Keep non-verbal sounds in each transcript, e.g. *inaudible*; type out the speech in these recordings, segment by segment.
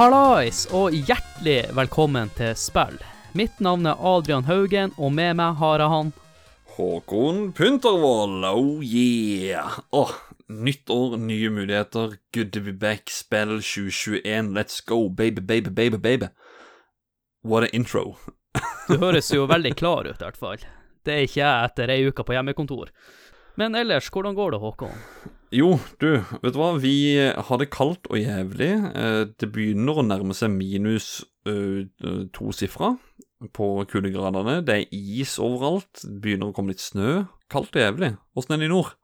Hallais, og hjertelig velkommen til spill. Mitt navn er Adrian Haugen, og med meg har jeg han. Håkon Puntervold, oh yeah. Åh, nytt år, nye muligheter. Good to be back, spill 2021, let's go, baby, baby, baby, baby. What a intro. Du høres jo *laughs* veldig klar ut, i hvert fall. Det er ikke jeg etter ei uke på hjemmekontor. Men ellers, hvordan går det, Håkon? Jo, du, vet du hva? Vi har det kaldt og jævlig. Eh, Det begynner å nærme seg minus uh, tosifra på kuldegradene. Det er is overalt. Det begynner å komme litt snø. Kaldt og jævlig. Åssen er det i nord?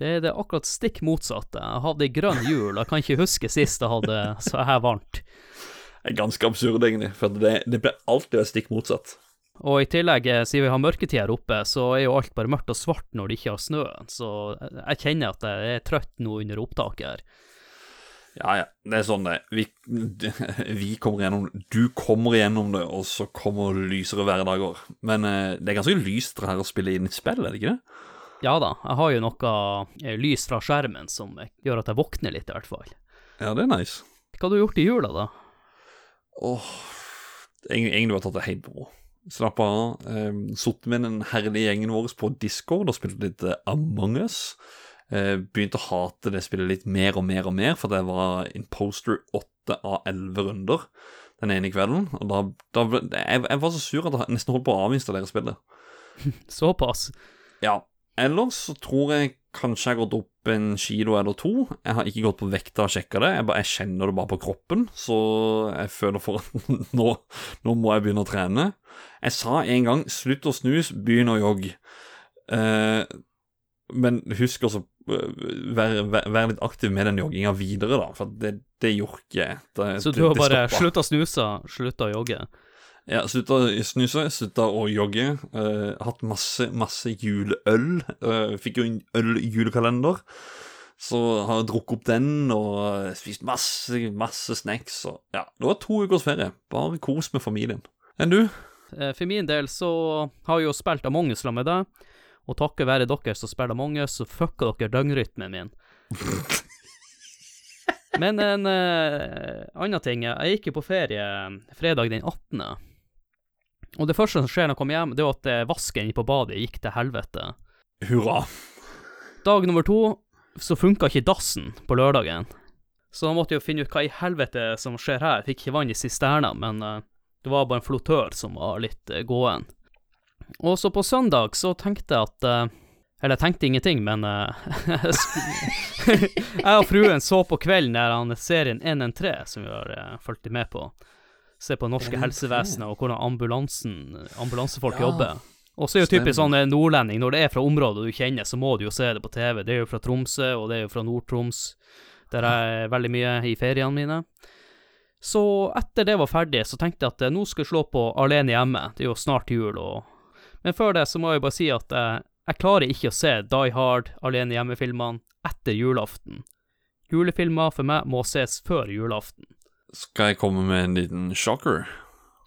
Det er det akkurat stikk motsatte. Jeg hadde grønn jul, jeg kan ikke huske sist jeg hadde så her varmt. Det er ganske absurd, egentlig. For det, det blir alltid stikk motsatt. Og i tillegg, eh, siden vi har mørketid her oppe, så er jo alt bare mørkt og svart når det ikke har snø. Så jeg kjenner at jeg er trøtt nå under opptaket her. Ja, ja. Det er sånn det vi, *laughs* vi kommer gjennom Du kommer gjennom det, og så kommer lysere hverdager. Men eh, det er ganske lyst det her å spille inn et spill, er det ikke det? Ja da, jeg har jo noe eh, lys fra skjermen som gjør at jeg våkner litt, i hvert fall. Ja, det er nice. Hva har du gjort i jula, da? Åh Egentlig egentlig bare tatt det helt på ro. Slapp av. Um, Sittet med den herlige gjengen vår på Discord og spilte litt eh, Among us. Eh, begynte å hate det spillet litt mer og mer og mer, for det var imposter 8 av 11 runder den ene kvelden. Og da, da jeg, jeg var så sur at jeg nesten holdt på å avinstallere spillet. *laughs* Såpass? Ja. Ellers så tror jeg kanskje jeg har gått opp en kilo eller to. Jeg har ikke gått på vekta og sjekka det, jeg, bare, jeg kjenner det bare på kroppen. Så jeg føler for at *laughs* nå, nå må jeg begynne å trene. Jeg sa en gang 'slutt å snus, begynn å jogge'. Eh, men husk også Vær, vær, vær, litt aktiv med den jogginga videre, da. For det, det gjorde ikke jeg. Det, Så du har bare slutta å snuse, slutta å jogge? Ja, slutta å snuse, slutta å jogge. eh, hatt masse, masse juleøl. Uh, fikk jo en øl-julekalender. Så har jeg drukket opp den og eh, spist masse, masse snacks. Og, ja, det var to ukers ferie. Bare kos med familien. Enn du? For min del så har jeg jo spilt Among us sammen med deg, og takket være dere som spiller Among us, så fucka dere døgnrytmen min. *laughs* Men en uh, annen ting, jeg gikk jo på ferie fredag den 18. Og det første som skjer når jeg kommer hjem, det er at eh, vasken inne på badet gikk til helvete. Hurra. Dag nummer to så funka ikke dassen på lørdagen. Så da måtte jeg jo finne ut hva i helvete som skjer her. Jeg fikk ikke vann i sisterna, men eh, det var bare en flottør som var litt uh, gåen. Og så på søndag så tenkte jeg at eh, Eller jeg tenkte ingenting, men eh, *laughs* *laughs* Jeg og fruen så på kvelden der han serien 113, som vi har fulgt med på. Se på norske helsevesenet og hvordan ambulansen, ambulansefolk Ja. jobber. Og så er jo typisk sånn eh, nordlending, når det er fra området du kjenner, så må du jo se det på TV. Det er jo fra Tromsø, og det er jo fra Nord-Troms, der jeg er veldig mye i feriene mine. Så etter det var ferdig, så tenkte jeg at eh, nå skal jeg slå på Alene hjemme. Det er jo snart jul, og Men før det så må jeg bare si at jeg, jeg klarer ikke å se Die Hard, Alene hjemme-filmene etter julaften. Julefilmer for meg må ses før julaften. Skal jeg komme med en liten shocker?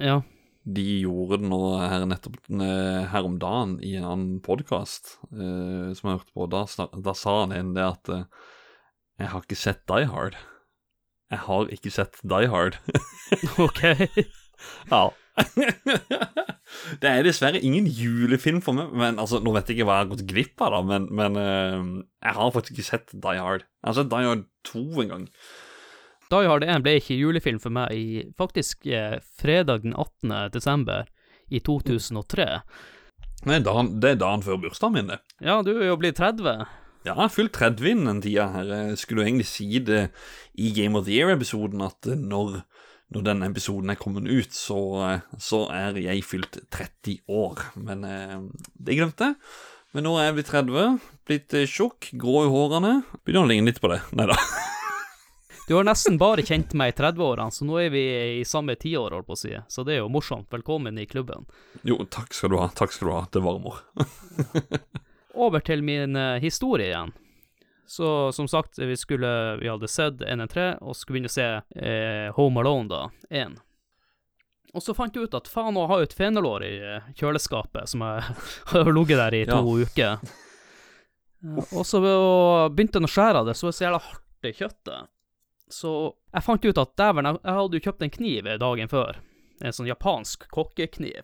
Ja. De gjorde det nå her nettopp eh, her om dagen i en annen podkast eh, som jeg hørte på. Da, da sa han en det at eh, Jeg har ikke sett Die Hard. Jeg har ikke sett Die Hard. *laughs* OK. *laughs* ja. *laughs* det er dessverre ingen julefilm for meg. Men altså, Nå vet jeg ikke hva jeg har gått glipp av, da, men, men eh, jeg har faktisk ikke sett Die Hard. Jeg har sett Die Hard 2 en gang. Die Hard 1 ble ikke julefilm for meg i faktisk eh, fredag den 18. desember i 2003. Nei, dagen, det er dagen før bursdagen min, det. Ja, du er jo blitt 30. Ja, jeg har fylt 30 innen den tida her. Jeg skulle jo egentlig si det i Game of the Year-episoden, at eh, når, når den episoden er kommet ut, så, eh, så er jeg fylt 30 år. Men eh, det glemte jeg. Men nå er jeg blitt 30, blitt tjukk, grå i hårene. Begynner å ligne litt på det. Nei da. *laughs* Du har nesten bare kjent meg i 30-årene, så nå er vi i samme tiår, holdt på å si. Så det er jo morsomt. Velkommen i klubben. Jo, takk skal du ha. Takk skal du ha. Det varmer. *laughs* Over til min eh, historie igjen. Så som sagt, vi skulle Vi hadde sett 113, og skulle begynne å se eh, Home Alone, da. 1. Og så fant jeg ut at faen, nå har jeg jo et fenalår i eh, kjøleskapet som jeg *laughs* har ligget der i to uker. Eh, Og så begynte han å skjære av det, så var det så jævla hardt i kjøttet. Så jeg fant ut at dæven, jeg, hadde jo kjøpt en kniv dagen før. En sånn japansk kokkekniv.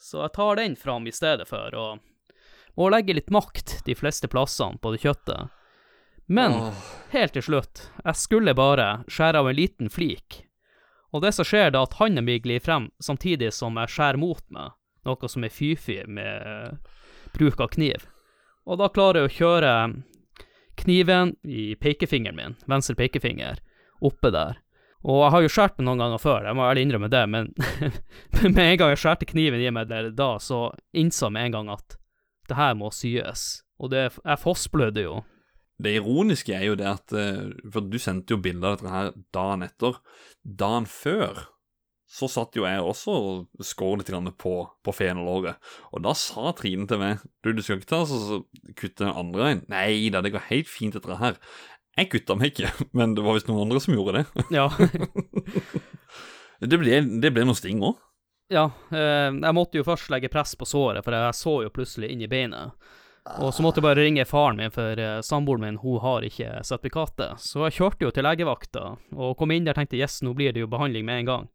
Så jeg tar den fram i stedet for å, må legge litt makt de fleste plassene på det kjøttet. Men oh. helt til slutt, jeg skulle bare skjære av en liten flik. Og det som skjer, da at handa mi glir frem samtidig som jeg skjærer mot meg, noe som er fy-fy med bruk av kniv. Og da klarer jeg å kjøre kniven i pekefingeren min, venstre pekefinger, oppe der. Og jeg har jo skåret meg noen ganger før, jeg må ærlig innrømme det, men *laughs* med en gang jeg skjærte kniven i meg der da, så innså jeg med en gang at det her må syes. Og det, jeg fossblødde jo. Det ironiske er jo det at eh, For du sendte jo bilde av dette her dagen etter. Dagen før så satt jo jeg også og skår litt på, på fenalåret. Og da sa Trine til meg Du, du skal ikke ta så, så kutte den andre veien. Nei da, det går helt fint, etter dette her. Jeg kutta meg ikke, *laughs* men det var visst noen andre som gjorde det. Ja. *laughs* Det ble, det ble noe sting òg. Ja, eh, jeg måtte jo først legge press på såret, for jeg så jo plutselig inn i beinet. Og så måtte jeg bare ringe faren min, for eh, samboeren min hun har ikke sertifikatet. Så jeg kjørte jo til legevakta, og kom inn der og tenkte yes, nå blir det jo behandling med en gang.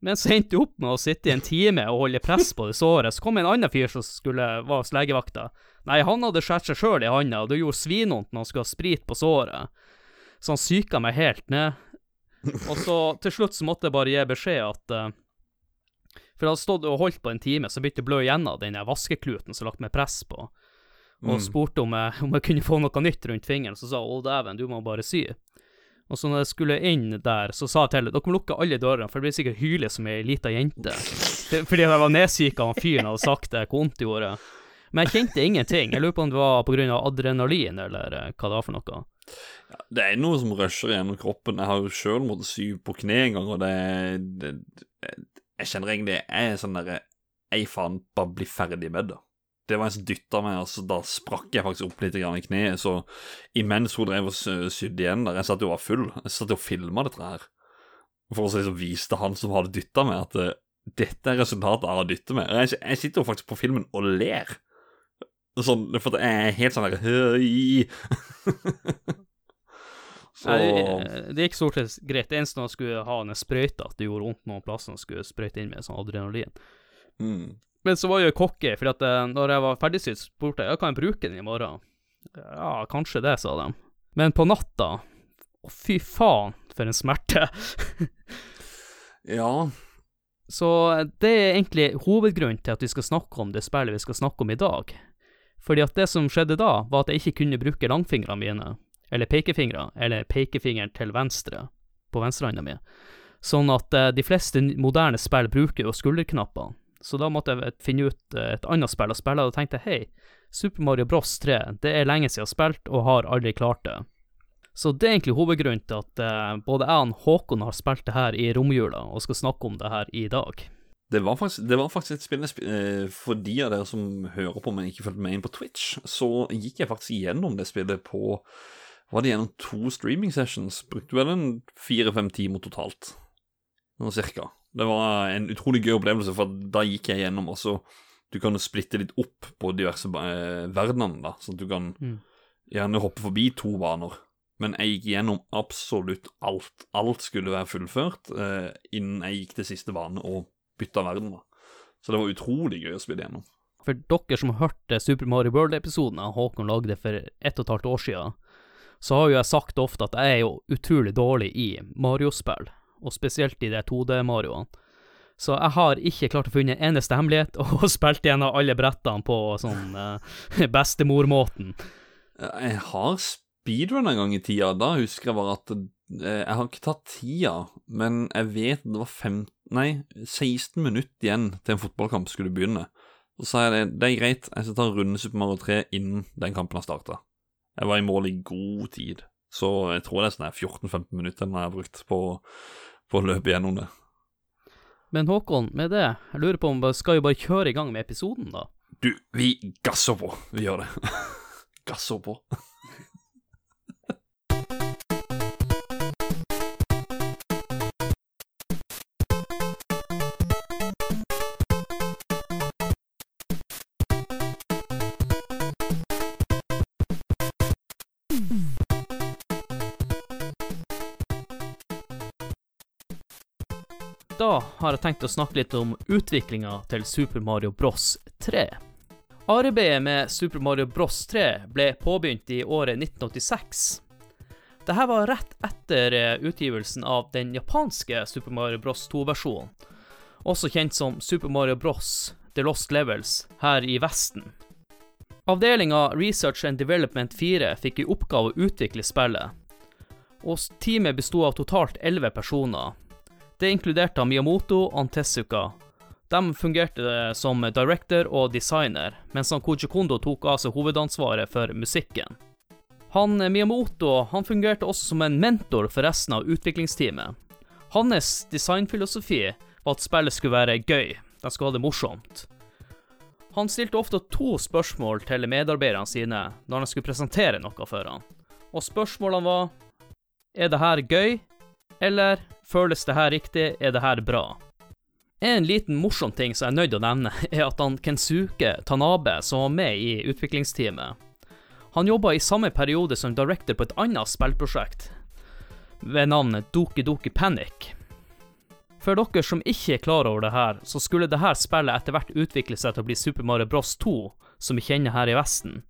Men så endte jeg opp med å sitte i en time og holde press på det såret. Så kom en annen fyr som skulle var hos legevakta. Nei, han hadde skåret seg sjøl i handa, og det gjorde svinvondt når han skulle ha sprit på såret. Så han psyka meg helt ned. Og så til slutt så måtte jeg bare gi beskjed at uh, For jeg hadde stått og holdt på en time, så begynte det å blø igjennom den vaskekluten som lagt meg press på. Og Mm. spurte om jeg, om jeg kunne få noe nytt rundt fingeren, så sa hun, å dæven, du må bare sy. Og så når jeg skulle inn der, så sa jeg til henne dere må lukke alle dørene, for det blir sikkert hyle som ei lita jente. Det- Fordi jeg var nedsyka av fyren hadde sagt det, hvor vondt det gjorde. Men jeg kjente ingenting. Jeg lurer på om det var av adrenalin, eller eh, hva det var for noe. Det er noe som rusher gjennom kroppen. Jeg har jo sjøl måttet sy på kne en gang, og det, det, det Jeg kjenner egentlig Jeg er sånn derre Ei, faen, bare bli ferdig med det. Det var en som dytta meg, altså da sprakk jeg faktisk opp litt grann i kneet. Så imens hun drev og sydde igjen der, jeg satt jo og var full, jeg satt jo og filma dette her. For å liksom vise til han som hadde dytta meg, at uh, dette er resultatet av å dytte meg. Jeg, jeg sitter jo faktisk på filmen og ler. Sånn, for jeg er helt sånn der høy. *laughs* Så Nei, det, det gikk stort sett greit. Det eneste jeg skulle ha en sprøyte, at det gjorde vondt noen plasser, jeg skulle sprøyte inn med sånn adrenalin. mm. Men så var jeg cocky, for at eh, når jeg var ferdigsydd, spurte jeg ja, kan jeg bruke den i morgen. Ja, kanskje det, sa de. Men på natta Å, fy faen, for en smerte. *laughs* Ja, Så det er egentlig hovedgrunnen til at vi skal snakke om det spillet vi skal snakke om i dag. Fordi at det som skjedde da, var at jeg ikke kunne bruke langfingrene mine, eller pekefingre, eller pekefingeren til venstre, på venstrehånda mi. Sånn at eh, de fleste moderne spill bruker jo skulderknappene. Så da måtte jeg finne ut eh, et annet spill å spille, og tenkte hei, Super Mario Bros 3, det er lenge siden jeg har spilt, og har aldri klart det. Så det er egentlig hovedgrunnen til at eh, både jeg og Håkon har spilt det her i romjula, og skal snakke om det her i dag. det var faktisk, det var faktisk et spill jeg eh, For de av dere som hører på, men ikke fulgte med inn på Twitch, så gikk jeg faktisk gjennom det spillet på Var det gjennom to streaming sessions? Brukte vel en fire-fem timer totalt. Noe cirka. Det var en utrolig gøy opplevelse, for da gikk jeg gjennom også Du kan jo splitte litt opp på diverse eh, verdenene, da, sånn at du kan Mm. gjerne hoppe forbi to baner. Men jeg gikk gjennom absolutt alt. Alt skulle være fullført eh, innen jeg gikk til siste bane og bytta verden. da. Så det var utrolig gøy å spille gjennom. For dere som hørte Super Mario World-episoden av Håkon lagde for ett og et halvt år siden, så har jo jeg sagt ofte at jeg er jo utrolig dårlig i Mario-spill, og spesielt i de 2D-Marioene. Så jeg har ikke klart å finne en eneste hemmelighet, *laughs* og spilt gjennom alle brettene på sånn eh, *laughs* bestemormåten. Jeg har speedrun en gang i tida. Da husker jeg bare at eh, Jeg har ikke tatt tida, men jeg vet det var fem, nei, 16 minutter igjen til en fotballkamp skulle begynne. Så sa jeg det, det er greit, jeg skal ta runde Super Mario 3 innen den kampen har starta. Jeg var i mål i god tid, så jeg tror det er sånn 14-15 minutter jeg har brukt på, på å løpe gjennom det. Men Håkon, med det, jeg lurer på om vi skal jo bare kjøre i gang med episoden, da? Du, vi gasser på. Vi gjør det. *laughs* gasser på. Har jeg tenkt å snakke litt om utviklinga til Super Mario Bros 3. Arbeidet med Super Mario Bros 3 ble påbegynt i året 1986. Dette var rett etter eh, utgivelsen av den japanske Super Mario Bros 2-versjonen, også kjent som Super Mario Bros The Lost Levels her i Vesten. Avdelinga Research and Development 4 fikk i oppgave å utvikle spillet, og teamet besto av totalt elleve personer. Det inkluderte Miyamoto og Tezuka. De fungerte som director og designer, mens Koji Kondo tok av seg hovedansvaret for musikken. Han Miyamoto han fungerte også som en mentor for resten av utviklingsteamet. Hans designfilosofi var at spillet skulle være gøy, de skulle ha det morsomt. Han stilte ofte to spørsmål til medarbeiderne sine når han skulle presentere noe for han. Og spørsmålene var Er det her gøy? Eller føles det her riktig? Er det her bra? En liten morsom ting som jeg er nødt å nevne, *laughs* er at han Kensuke Tanabe, som var med i utviklingsteamet, han jobba i samme periode som director på et annet spillprosjekt ved navn Doki Doki Panic. For dere som ikke er klar over det her, så skulle det her spillet etter hvert utvikle seg til å bli Super Mario Bros 2, som vi kjenner her i Vesten.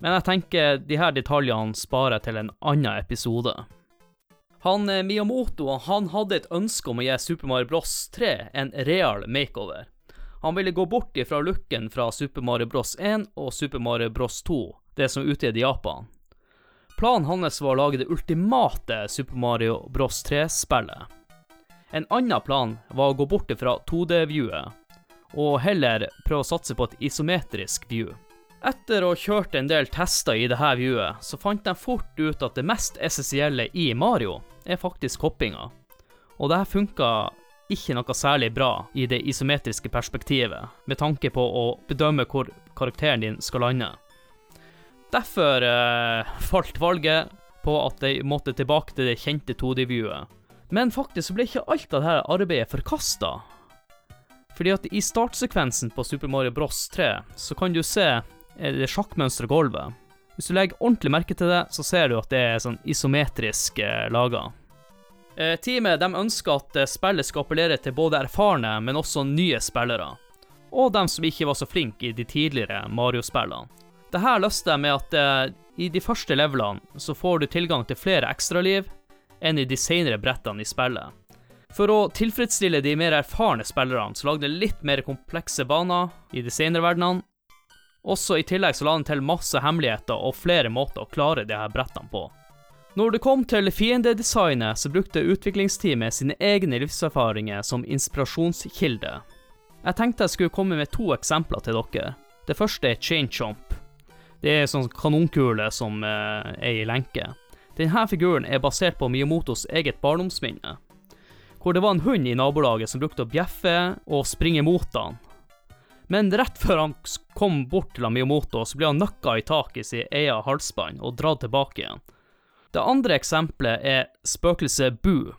Men jeg tenker de her detaljene sparer til en annen episode. Han eh, Miyamoto han hadde et ønske om å gi Super Mario Bros 3 en real makeover. Han ville gå bort ifra looken fra Super Mario Bros 1 og Super Mario Bros 2, det som utgitt Japan. Planen hans var å lage det ultimate Super Mario Bros 3-spillet. En annen plan var å gå bort fra 2D-viewet, og heller prøve å satse på et isometrisk view. Etter å ha kjørt en del tester i dette viewet, så fant de fort ut at det mest essensielle i Mario er faktisk hoppinga. Og dette funka ikke noe særlig bra i det isometriske perspektivet, med tanke på å bedømme hvor karakteren din skal lande. Derfor eh, falt valget på at de måtte tilbake til det kjente 2D-viewet, men faktisk ble ikke alt av dette arbeidet forkasta. Fordi at i startsekvensen på Super Mario Bros 3, så kan du se eh, det sjakkmønsteret gulvet. Hvis du legger ordentlig merke til det, så ser du at det er sånn isometrisk eh, laga. Eh, teamet de ønsker at eh, spillet skal appellere til både erfarne, men også nye spillere. Og dem som ikke var så flinke i de tidligere Mario-spillene. Dette løste jeg med at eh, i de første levelene så får du tilgang til flere ekstraliv, enn i de senere brettene i spillet. For å tilfredsstille de mer erfarne spillerne, så lagde de litt mer komplekse baner i de senere verdenene. Også i tillegg så la den til masse hemmeligheter og flere måter å klare de her brettene på. Når det kom til fiendedesignet, så brukte utviklingsteamet sine egne livserfaringer som inspirasjonskilde. Jeg tenkte jeg skulle komme med to eksempler til dere. Det første er Chain Chomp. Det er en sånn kanonkule som eh, er i lenke. Denne figuren er basert på Miyamotos eget barndomsminne, hvor det var en hund i nabolaget som brukte å bjeffe og springe mot han. Men rett før han kom bort til Miyamoto, så ble han nøkka i taket i sin egen halsbånd og dratt tilbake igjen. Det andre eksempelet er spøkelset Bu.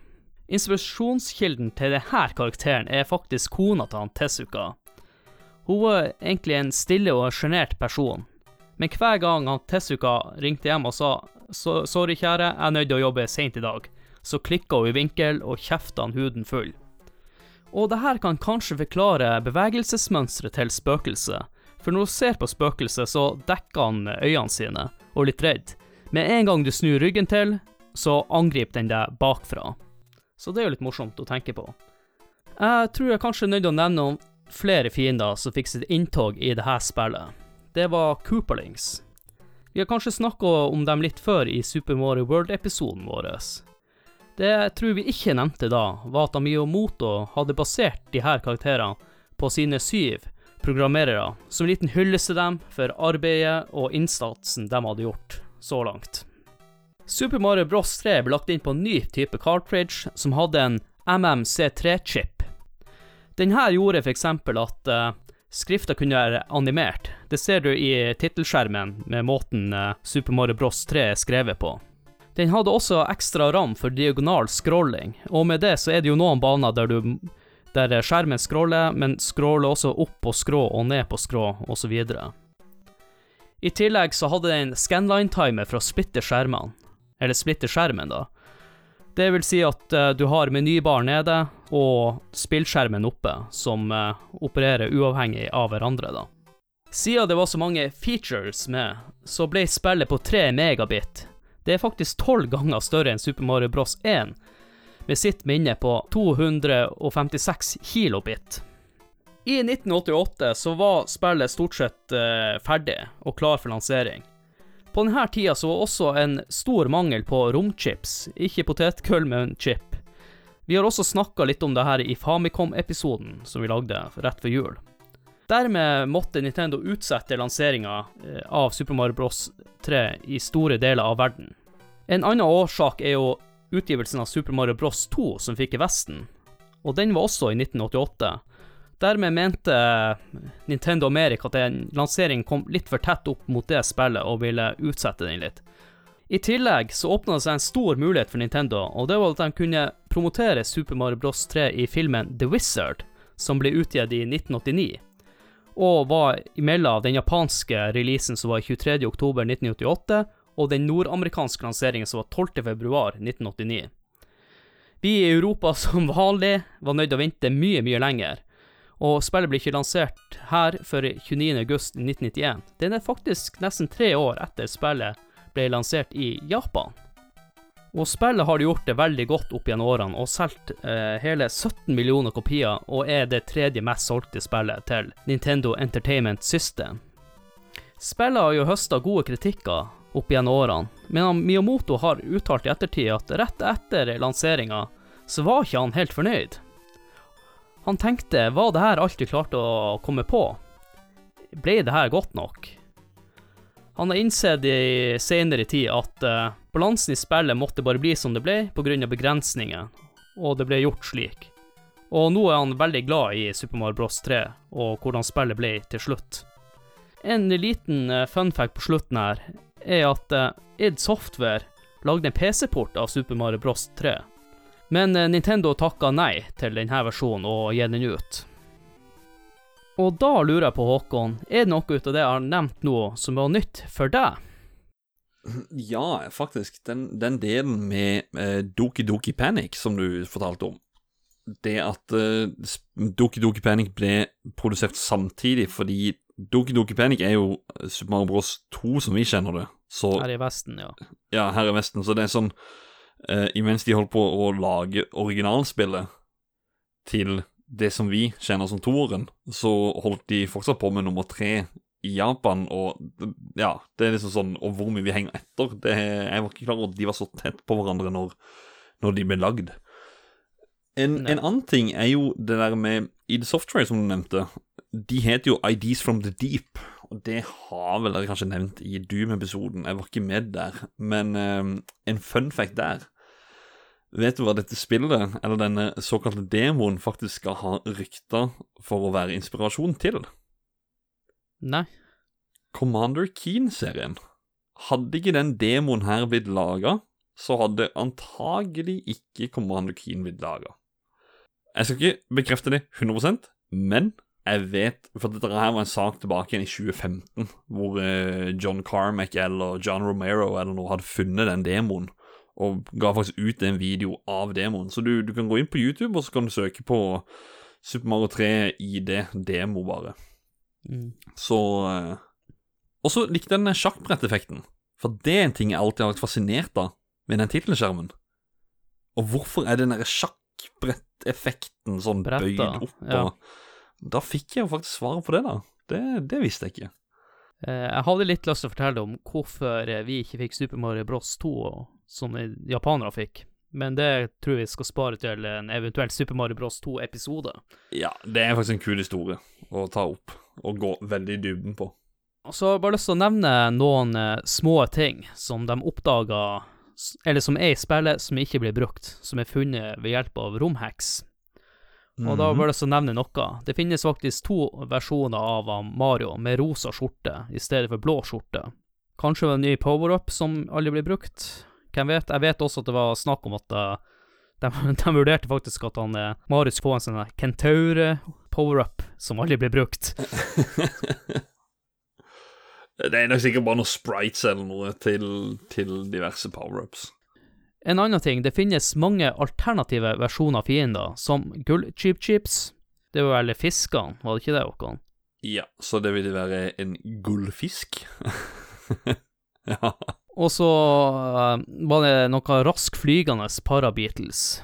Inspirasjonskilden til denne karakteren er faktisk kona til han Tezuka. Hun var egentlig en stille og sjenert person, men hver gang han Tezuka ringte hjem og sa 'sorry, kjære, jeg er nødt til å jobbe seint i dag', så klikka hun i vinkel og kjefta han huden full. Og det her kan kanskje forklare bevegelsesmønsteret til spøkelset, for når du ser på spøkelset, så dekker han øynene sine, og er litt redd. Med en gang du snur ryggen til, så angriper den deg bakfra. Så det er jo litt morsomt å tenke på. Jeg tror jeg kanskje er nødt til å nevne noen flere fiender som fikk sitt inntog i dette spillet det var Cooperlings. Vi har kanskje snakka om dem litt før i Super Mario World-episoden vår. Det jeg tror vi ikke nevnte da, var at Miyamoto hadde basert de her karakterene på sine syv programmerere, som en liten hyllest til dem for arbeidet og innsatsen de hadde gjort så langt. Super Mario Bros 3 ble lagt inn på en ny type cartridge som hadde en MMC3-chip. Denne gjorde f.eks. at uh, Skrifta kunne være animert. Det ser du i tittelskjermen med måten uh, Super Mario Bros 3 er skrevet på. Den hadde også ekstra ram for diagonal scrolling, og med det så er det jo noen baner der, du, der skjermen scroller, men scroller også opp på skrå og ned på skrå, osv. I tillegg så hadde den scanline-timer for å splitte skjermene, eller splitte skjermen, da. Det vil si at uh, du har menybar nede og spillskjermen oppe, som uh, opererer uavhengig av hverandre, da. Siden det var så mange features med, så ble spillet på 3 megabit. Det er faktisk tolv ganger større enn Super Mario Bros. 1, med sitt minne på 256 kilobit. I 1988 så var spillet stort sett eh, ferdig og klar for lansering. På denne tida så var også en stor mangel på romchips, ikke potetgull, men chip. Vi har også snakka litt om det her i Famicom-episoden som vi lagde rett før jul. Dermed måtte Nintendo utsette lanseringa eh, av Super Mario Bros. 3 i store deler av verden. En annen årsak er jo utgivelsen av Super Mario Bros. 2 som fikk i Vesten, og den var også i 1988. Dermed mente Nintendo America at en lansering kom litt for tett opp mot det spillet og ville utsette den litt. I tillegg så åpna det seg en stor mulighet for Nintendo, og det var at de kunne promotere Super Mario Bros. 3 i filmen The Wizard, som ble utgitt i 1989, og var imellom den japanske releasen som var 23.10.1988, og den nordamerikanske lanseringen som var 12.2.1989. Vi i Europa *laughs* som vanlig var nødt til å vente mye, mye lenger, og spillet ble ikke lansert her før 29.8.1991. Den er faktisk nesten tre år etter spillet ble lansert i Japan. Og spillet har gjort det veldig godt opp gjennom årene, og solgt eh, hele 17 millioner kopier, og er det tredje mest solgte spillet til Nintendo Entertainment System. Spillet har jo høsta gode kritikker opp gjennom årene, men Miyamoto har uttalt i ettertid at rett etter lanseringa så var ikke han helt fornøyd. Han tenkte, var det her alt vi klarte å komme på? Ble det her godt nok? Han har innsett i senere tid at uh, balansen i spillet måtte bare bli som det ble, pga. begrensninger, og det ble gjort slik. Og nå er han veldig glad i Super Mario Bros. 3, og hvordan spillet ble til slutt. En liten funfact fun fact på slutten her er at uh, id Software lagde en PC-port av Super Mario Bros. 3, men eh, Nintendo takka nei til denne versjonen og gi den ut. Og da lurer jeg på, Håkon, er det noe ut av det jeg har nevnt nå som var nytt for deg? Ja, faktisk. Den, den delen med eh, Doki Doki Panic som du fortalte om. Det at eh, Doki Doki Panic ble produsert samtidig fordi Doki Doki Panic er jo Super Mario Bros 2 som vi kjenner det. Så, her i Vesten, ja. Ja, her i Vesten. Så det er sånn eh, imens de holdt på å lage originalspillet til det som vi kjenner som toeren, så holdt de fortsatt på med nummer tre i Japan, og ja, det er liksom sånn Og hvor mye vi henger etter. Det, jeg var ikke klar over at de var så tett på hverandre når, når de ble lagd. En, en, annen ting er jo det der med ID Software, som du nevnte. De heter jo IDs from the Deep, og det har vel dere kanskje nevnt i Doom-episoden. Jeg var ikke med der, men um, en fun fact der Vet du hva dette spillet, eller denne såkalte demoen, faktisk skal ha rykter for å være inspirasjon til? Nei. Commander Keen-serien. Hadde ikke den demoen her blitt laga, så hadde antagelig ikke Commander Keen blitt laga. Jeg skal ikke bekrefte det 100% men jeg vet For dette her var en sak tilbake igjen i 2015, hvor eh, John Carmack eller John Romero eller noe hadde funnet den demoen og ga faktisk ut en video av demoen. Så du, du, kan gå inn på YouTube, og så kan du søke på Super Mario 3 ID demo, bare. Mm. Så eh, Og så likte jeg den sjakkbretteffekten. For det er en ting jeg alltid har vært fascinert av med den tittelskjermen. Og hvorfor er den derre sjakkbretteffekten sånn Bretta, bøyd opp ja. Da fikk jeg jo faktisk svaret på det, da. Det, det visste jeg ikke. Eh, jeg hadde litt lyst til å fortelle om hvorfor vi ikke fikk Super Mario Bros 2 som japanere fikk. Men det tror vi skal spare til en eventuell Super Mario Bros 2-episode. Ja, det er faktisk en kul historie å ta opp og gå veldig i dybden på. Og så har jeg bare lyst til å nevne noen uh, små ting som de oppdaga, eller som er i spillet som ikke blir brukt, som er funnet ved hjelp av romhacks. Og da mhm. bare lyst til å nevne noe. Det finnes faktisk to versjoner av Mario med rosa skjorte i stedet for blå skjorte. Kanskje en ny power-up som aldri blir brukt. Hvem vet? Jeg vet også at det var snakk om at uh, de, *laughs* de, vurderte faktisk at han uh, Marius få en sånn kentaur power-up som aldri blir brukt. *laughs* det er nok sikkert bare noen sprites eller noe til, til diverse power-ups. En annen ting, det finnes mange alternative versjoner av fiender, som gull-cheap-chips. Det var vel fiskene, var det ikke det, Håkon? Ja, så det vil være en gullfisk. *laughs* ja. Og så eh, var det noe raskflygende parabeatles.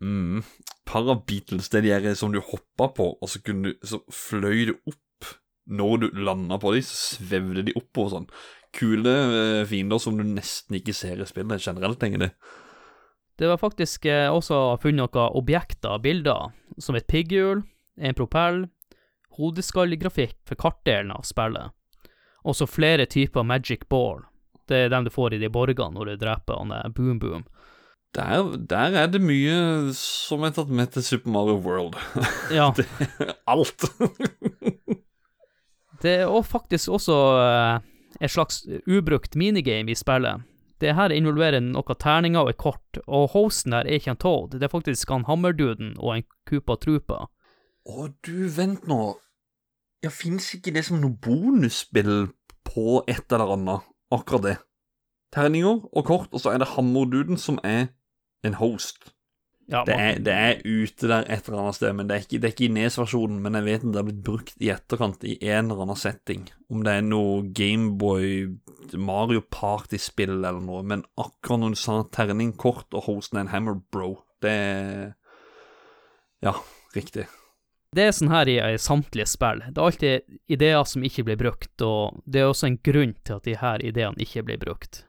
Mm. Parabeatles, det er de her som du hoppa på, og så, kunne du, så fløy du opp. Når du landa på dem, så svevde de oppover sånn. Kule eh, fiender som du nesten ikke ser i spillet generelt egentlig. det. Var faktisk eh, også funnet noen objekter, bilder, som et pigghjul, en propell, hodeskallegrafikk for kartdelen av spillet. Også flere typer magic ball. Det er dem du får i de borgene når du dreper han Boom Boom. Der, der er det mye som er tatt med til Super Mario World. *laughs* Ja, Det, alt. *laughs* det er også faktisk også eh, et slags ubrukt minigame i spillet. Det her involverer noen terninger og et kort, og hosten her er ikke en Toad, det er faktisk han Hammerduden og en Koopa Troopa. Å, du, vent nå. Ja, Fins ikke det som noe bonusspill på et eller annet? Akkurat det. Terninger og kort, og så er det Hammerduden som er en host. Ja, Det er, det er ute der et eller annet sted, men det er ikke, det er ikke i Nes-versjonen. Men jeg vet at det har blitt brukt i etterkant i en eller annen setting. Om det er noe Gameboy, Mario Party-spill eller noe. Men akkurat når du sa terning, kort og hosten er en Hammer Bro, det er Ja, riktig. Det er sånn her i, i samtlige spill. Det er alltid ideer som ikke blir brukt, og det er også en grunn til at de her ideene ikke blir brukt.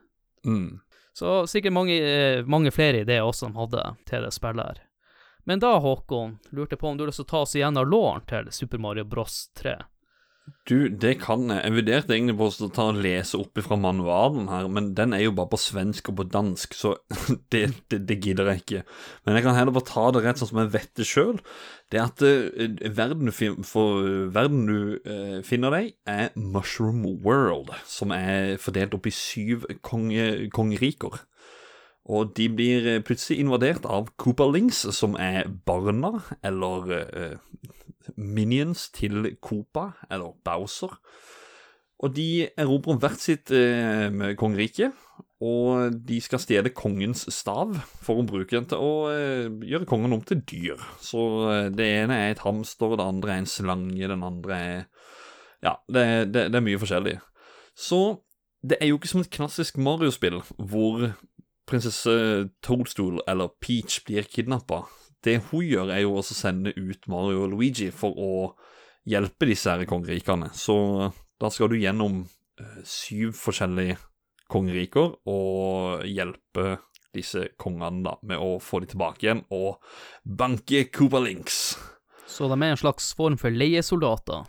Mm. Så sikkert mange, eh, mange flere ideer også de hadde til det spillet her. Men da, Håkon, lurte jeg på om du har lyst til å ta oss igjennom låren til Super Mario Bros 3. Du, det kan jeg. Jeg vurderte egentlig på å ta og lese opp fra manualen her, men den er jo bare på svensk og på dansk, så *laughs* det, det, det gidder jeg ikke. Men jeg kan heller bare ta det rett sånn som jeg vet det sjøl. Det at eh, verden, for, verden du eh, finner deg, er Mushroom World, som er fordelt opp i syv konge, kongeriker. Og de blir eh, plutselig invadert av Koopalings, som er barna, eller eh, minions til Koopa, eller Bowser. Og de erobrer hvert sitt eh, kongerike, og de skal stjele kongens stav for å bruke den til å eh, gjøre kongen om til dyr. Så eh, det ene er et hamster, det andre er en slange, den andre er Ja, det, det, det er mye forskjellig. Så det er jo ikke som et klassisk Mario-spill hvor prinsesse Toadstool eller Peach blir kidnappa. Det hun gjør, er jo også å sende ut Mario og Luigi for å hjelpe disse her kongerikene. Så da skal du gjennom eh, syv forskjellige kongeriker og hjelpe disse kongene da med å få de tilbake igjen og banke Links. Så de er en slags form for leiesoldater.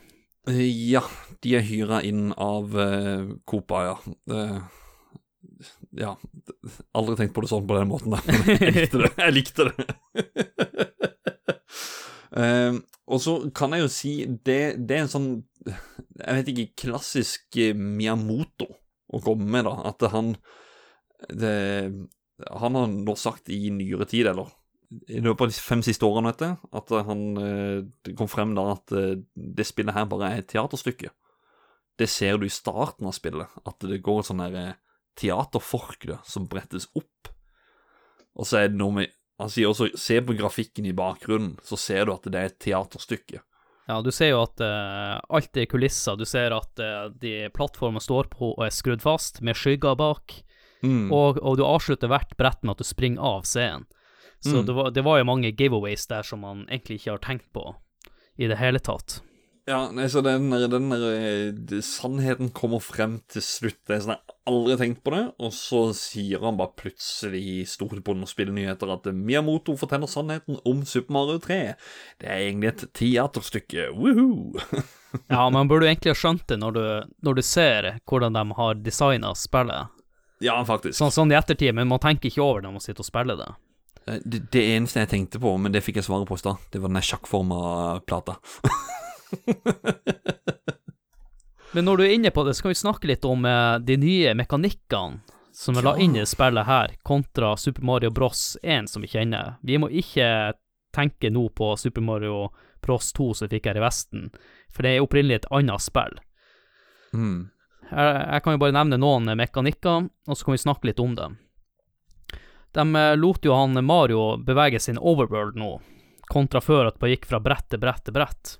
Eh, Ja, de er hyra inn av uh, Copa, ja. Eh, ja, *laughs* aldri tenkt på det sånn på den måten, da. *laughs* men Jeg likte det. Jeg likte det. Uh, *laughs* og så kan jeg jo si det, det er en sånn Jeg vet ikke, klassisk eh, Miyamoto å komme med, da. At han det, Han har nå sagt i nyere tid, eller i løpet av de fem siste årene, vet du, at han eh, det kom frem da at eh, det spillet her bare er et teaterstykke. Det ser du i starten av spillet, at det går et sånn eh, teaterforkle som brettes opp. Og så er det noe med Han sier også se på grafikken i bakgrunnen, så ser du at det er et teaterstykke. Ja, du ser jo at uh, alt er kulisser. Du ser at uh, de plattformene står på og er skrudd fast, med skygger bak. Mm. Og, og du avslutter hvert brett med at du springer av scenen. Så Mm. det, var, det var jo mange giveaways der som man egentlig ikke har tenkt på i det hele tatt. Ja, så den der, den der eh, Sannheten kommer frem til slutt. Det er sånn, Jeg har aldri tenkt på det, og så sier han bare plutselig i stort og spillnyheter at Miyamoto forteller sannheten om Super Mario 3. Det er egentlig et teaterstykke. Woohoo! *laughs* Ja, man burde egentlig ha skjønt det når du, når du ser hvordan de har designa spillet. ja, faktisk. Sånn, sånn i ettertid, men man tenker ikke over det når man sitter og spiller det. Eh, Det, det eneste jeg tenkte på, men det fikk jeg svaret på i stad, det var den sjakkforma plata. *laughs* *laughs* Men når du er inne på det, så kan vi snakke litt om eh, de nye mekanikkene som er la inn i spillet her, kontra Super Mario Bros 1 som vi kjenner. Vi må ikke tenke nå på Super Mario Bros 2 som vi fikk her i Vesten, for det er opprinnelig et annet spill. Mm. Jeg, jeg kan jo bare nevne noen mekanikker, og så kan vi snakke litt om dem. De eh, lot jo han Mario bevege sin overworld nå, kontra før at det gikk fra brett til brett til brett.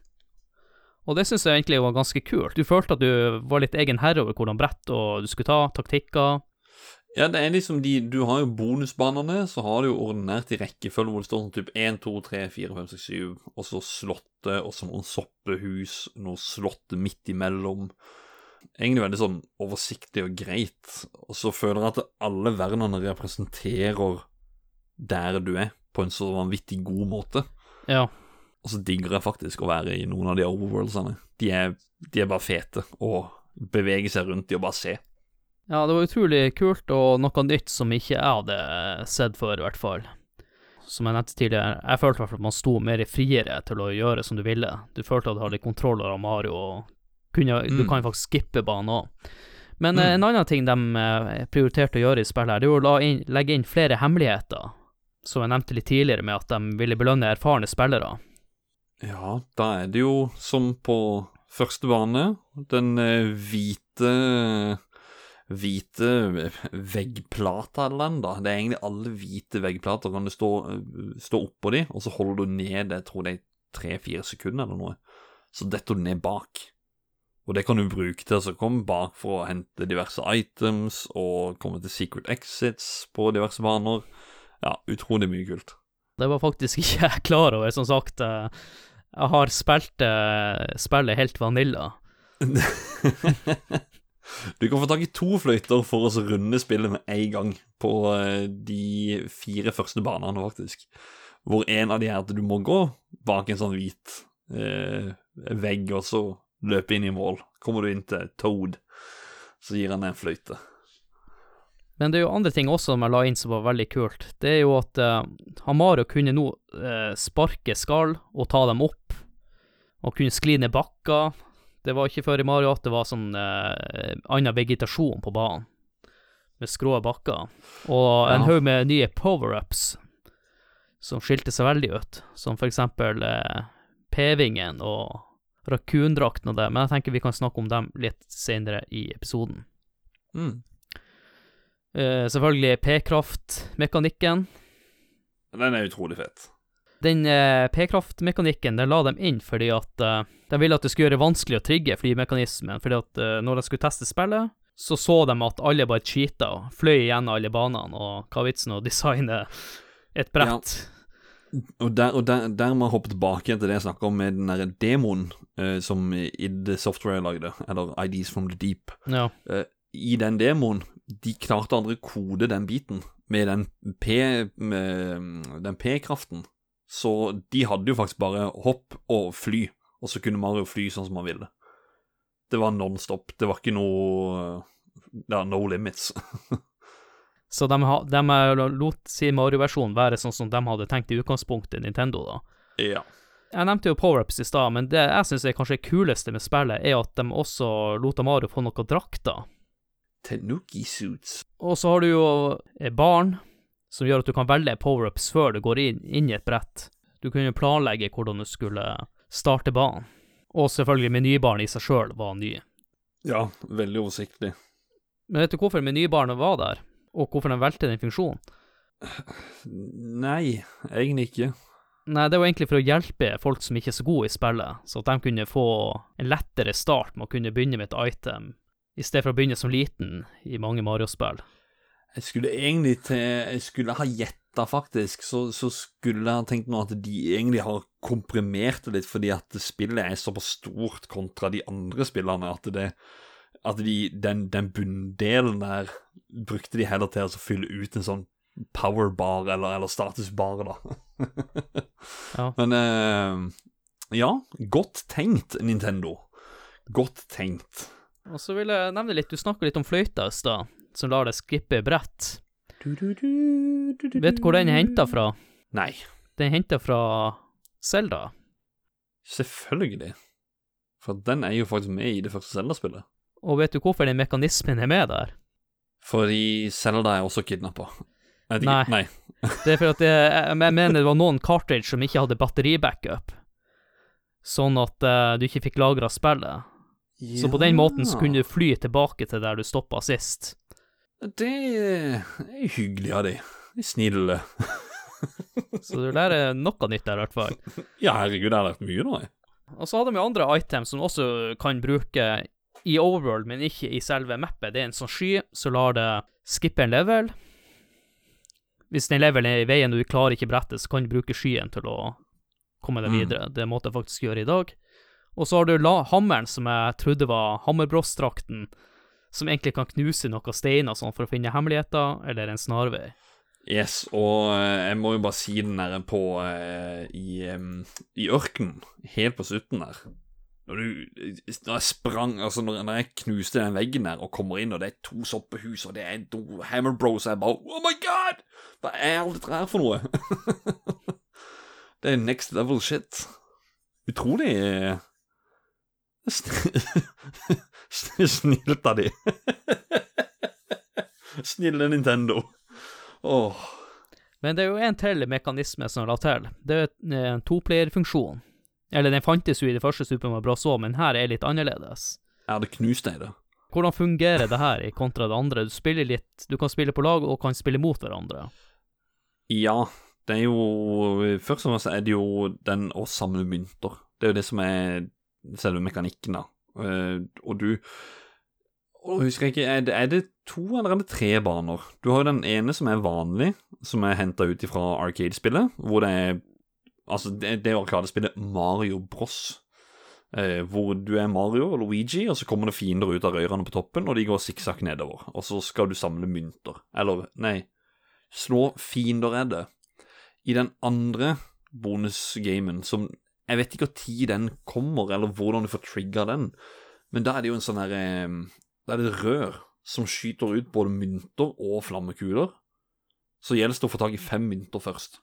Og det syns jeg egentlig var ganske kult. Du følte at du var litt egen herre over hvordan brett og du skulle ta, taktikker. Ja, det er liksom de Du har jo bonusbanene, så har du jo ordinært i rekkefølge hvor det står sånn type 1, 2, 3, 4, 5, 6, 7, og så slottet, og så noen soppehus, noe slott midt imellom. Egentlig veldig sånn oversiktlig og greit. Og så føler jeg at alle verdenene representerer der du er, på en så vanvittig god måte. Ja. Og så digger jeg faktisk å være i noen av de overworldsene. De er, de er bare fete, og beveger seg rundt i og bare se. Ja, det var utrolig kult, og noe nytt som ikke jeg hadde sett før, i hvert fall. Som jeg nevnte tidligere, jeg følte i hvert fall at man sto mer friere til å gjøre som du ville. Du følte at du hadde kontroll over Mario, og kunne, du Mm. kan faktisk skippe banen òg. Men Mm. eh, en annen ting de eh, prioriterte å gjøre i spillet, her, det er å inn, legge inn flere hemmeligheter. Som jeg nevnte litt tidligere, med at de ville belønne erfarne spillere. Ja, da er det jo som på første bane, den eh, hvite Hvite veggplata eller den, da. Det er egentlig alle hvite veggplater. Kan du stå, eh, stå oppå de, og så holder du ned jeg tror det er tre-fire sekunder eller noe. Så detter du ned bak. Og det kan du bruke til å komme bak for å hente diverse items og komme til secret exits på diverse baner. Ja, utrolig mye kult. Det var faktisk ikke *laughs* jeg klar over, som sagt. Jeg har spilt uh, spillet helt vanilla. *laughs* Du kan få tak i to fløyter for å runde spillet med en gang på uh, de fire første banene, faktisk. Hvor en av de er at du må gå bak en sånn hvit uh, vegg, og så løpe inn i mål. Kommer du inn til Toad, så gir han deg en fløyte. Men det er jo andre ting også som jeg la inn som var veldig kult. Det er jo at uh, Hamaro kunne nå uh, sparke skall og ta dem opp, og kunne skli ned bakker. Det var ikke før i Mario at det var sånn uh, annen vegetasjon på banen, med skrå bakker. Og en Ja. haug med nye power-ups som skilte seg veldig ut, som for eksempel uh, P-vingen og rakundrakten og det, men jeg tenker vi kan snakke om dem litt senere i episoden. Mm. Eh, selvfølgelig P-kraftmekanikken. Den er utrolig fet. Den uh, P-kraftmekanikken den la dem inn fordi at uh, de ville at det skulle gjøre det vanskelig å trigge flymekanismen. Fordi at når de skulle teste spillet, så så de at alle bare cheata og fløy gjennom alle banene, og hva er vitsen å designe et brett? Og der, og der, der må jeg hoppe tilbake til det jeg snakka om med den der demoen som id Software lagde, eller IDs from the Deep. Ja. I den demoen, de klarte å kode den biten med den P- med den P-kraften. Så de hadde jo faktisk bare hopp og fly, og så kunne Mario fly sånn som han ville. Det var nonstop. Det var ikke noe Ja, no limits. *laughs* Så de, ha, de lot sin Mario-versjon være sånn som de hadde tenkt i utgangspunktet, Nintendo, da. ja. Jeg nevnte jo power-ups i stad, men det jeg syns er kanskje det kuleste med spillet, er at de også lot Mario få noen drakter. Tenuki suits. Og så har du jo eh, barn, som gjør at du kan velge power-ups før du går inn, inn i et brett. Du kunne planlegge hvordan du skulle starte banen. Og selvfølgelig menybarn i seg sjøl var ny. Ja, veldig oversiktlig. Men vet du hvorfor menybarnet var der, og hvorfor den valgte den funksjonen? Nei, egentlig ikke. Nei, det var egentlig for å hjelpe folk som ikke er så gode i spillet, så at de kunne få en lettere start med å kunne begynne med et item, i stedet for å begynne som liten i mange Mario-spill. Jeg skulle egentlig til Jeg skulle ha gjetta, faktisk. Så, så skulle jeg ha tenkt nå at de egentlig har komprimert det litt fordi at spillet er såpass stort kontra de andre spillene at det At de, den, den bunndelen der brukte de heller til å fylle ut en sånn powerbar eller, eller statusbar, da. *laughs* Ja. Men eh, ja, godt tenkt, Nintendo. Godt tenkt. Og så vil jeg nevne litt, du snakka litt om fløyta i stad, som lar deg skippe brett. Vet du hvor den er henta fra? Nei, Den er henta fra Selda. selvfølgelig. For den er jo faktisk med i det første Zelda-spillet. Og vet du hvorfor den mekanismen er med der? Fordi Zelda er også kidnappa. Nei. Nei. Det er *laughs* for at det, jeg jeg mener det var noen cartridge som ikke hadde batteribackup, sånn at uh, du ikke fikk lagra spillet. Så på den måten så kunne du fly tilbake til der du stoppa sist. Det er hyggelig av de. Snille. *laughs* Så du lærer noe nytt der, i hvert fall. *laughs* Ja, herregud, jeg har lært mye nå, jeg. Og så hadde vi andre items som også kan bruke i Overworld, men ikke i selve mappet. Det er en sånn sky som lar det skippe en level. Hvis den levelen er i veien og du klarer ikke brettet, så kan du bruke skyen til å komme deg Mm. videre. Det måtte jeg faktisk gjøre i dag. Og så har du hammeren, som jeg trodde var hammerbrossdrakten, som egentlig kan knuse noen steiner sånn for å finne hemmeligheter, eller en snarvei. Yes, og eh, jeg må jo bare si den der på eh, i, i ørkenen, helt på slutten der. Når du Når jeg sprang Altså, når, jeg knuste den veggen der og kommer inn, og det er to soppehus, og det er to Hammer Bros, jeg bare Oh my god! Hva er alt dette her for noe? *laughs* det er next level shit. Utrolig eh, *laughs* Snilt av de. *laughs* Snille Nintendo. Åh. Men det er jo en til mekanisme som la til. Det er eh, en toplayer-funksjon. Eller den fantes jo i det første Super Mario Bros. men her er litt annerledes. Ja, det knuste deg det. Hvordan fungerer det her i kontra det andre? Du spiller litt Du kan spille på lag og kan spille mot hverandre. Ja, det er jo Først og fremst er det jo den å samle mynter. Det er jo det som er selve mekanikken, da. Eh, og du og husker jeg ikke, er det, er det to eller er det tre baner? Du har jo den ene som er vanlig, som er henta ut fra Arcade-spillet, hvor det er Altså, det, det arkadespillet Mario Bros. Eh, hvor du er Mario og Luigi, og så kommer det fiender ut av rørene på toppen, og de går sikksakk nedover. Og så skal du samle mynter. Eller, nei, slå fiender er det. I den andre bonusgamen, som Jeg vet ikke når den kommer, eller hvordan du får trigga den, men da er det jo en sånn her eh, Da er det et rør som skyter ut både mynter og flammekuler. Så gjelder det å få tak i fem mynter først.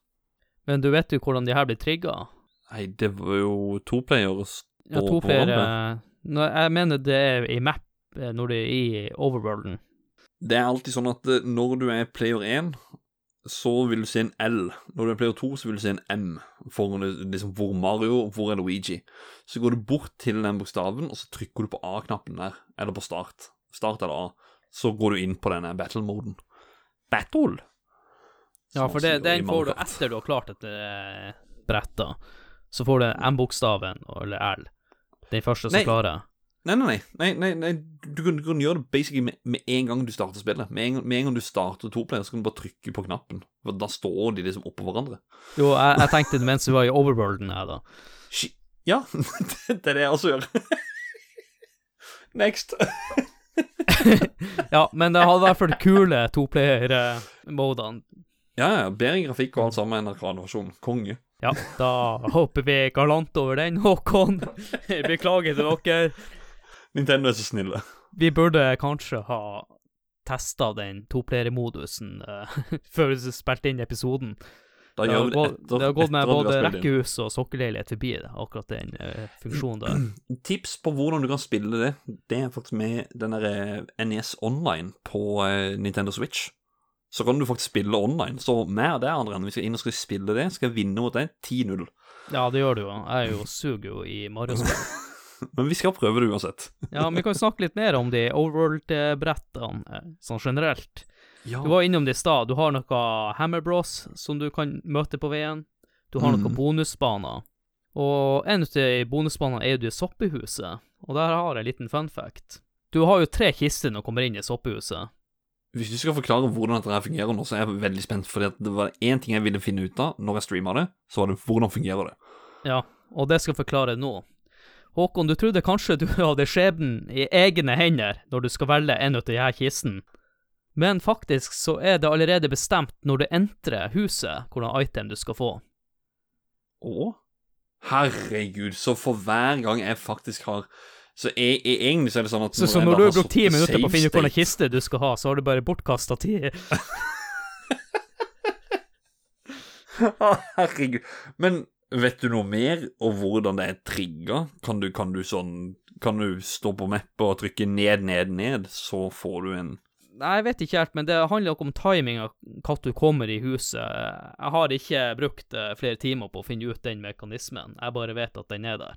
Men du vet jo hvordan de her blir trigga? Nei, det var jo to player Ja, to flere hverandre. Jeg mener det er i map, eh, når det er i overworlden. Det er alltid sånn at eh, når du er player 1, så vil du se en L. Når du er player 2, så vil du se en M for liksom hvor Mario og hvor er Luigi. Så går du bort til den bokstaven, og så trykker du på A-knappen der, eller på start. Start eller A. Så går du inn på denne battle-moden. Battle? Ja, for det, den får du etter du har klart et eh, brett, da. Så får du M-bokstaven, eller L. Den første som Nei. klarer. Nei, nei, nei. nei, nei, nei. Du, kan, du kan gjøre det basically med, med en gang du starter spillet. Med en, med en gang du starter toplayer, så kan du bare trykke på knappen. For da står de liksom oppå hverandre. Jo, jeg, jeg tenkte det mens vi var i overworlden her, da. Ski- Ja, *laughs* det, det er det jeg også gjør. *laughs* Next. *laughs* Ja, men det hadde i hvert fall kule toplayer-modene. Ja, ja. Bedre grafikk og alt sammen enn Arcade-versjonen. Konge. Ja, da hopper vi galant over den, Håkon. Beklager til dere. Nintendo er så snille. Vi burde kanskje ha testa den toplayer-modusen eh, *laughs* før vi spilte inn episoden. Da Det gjør har, vi det gått, etter, det har gått med både rekkehus og sokkelleilighet forbi det, akkurat den uh, funksjonen der. *clears throat* Tips på hvordan du kan spille det, det er faktisk med den der NES Online på uh, Nintendo Switch. Så kan du faktisk spille online. Så meg og deg, André, når vi skal inn og skal spille det, skal jeg vinne mot deg 10-0. Ja, det gjør du jo. Jeg er jo suger jo i Mario-spill. *laughs* *laughs* Men vi skal prøve det uansett. Ja, men vi kan snakke litt mer om de overworld-brettene, eh, sånn generelt. Ja. Du var innom det i stad. Du har noe Hammer Bros som du kan møte på veien. Du har Mm. noen bonusbaner. Og en av de bonusbanene er jo det soppehuset, og der har jeg en liten fun fact. Du har jo tre kister når du kommer inn i soppehuset. Hvis du skal forklare hvordan dette her fungerer nå, så er jeg veldig spent, for det var én ting jeg ville finne ut av når jeg streama det, så var det hvordan fungerer det. Ja, og det skal jeg forklare nå. Håkon, du trodde kanskje du *laughs* hadde skjebnen i egne hender når du skal velge en av de her kistene. Men faktisk så er det allerede bestemt når du entrer huset, hvordan item du skal få. Å? Herregud, så for hver gang jeg faktisk har Så jeg, jeg, egentlig så er det sånn at Så, så når du har brukt ti minutter på å finne ut hvilken kiste du skal ha, så har du bare bortkasta tid. *laughs* *laughs* Herregud. Men vet du noe mer om hvordan det er trigga? Kan kan du sånn Kan du stå på mappet og trykke ned, ned, ned, så får du en Nei, jeg vet ikke helt, men det handler nok om timing av når du kommer i huset. Jeg har ikke brukt eh, flere timer på å finne ut den mekanismen, jeg bare vet at den er der.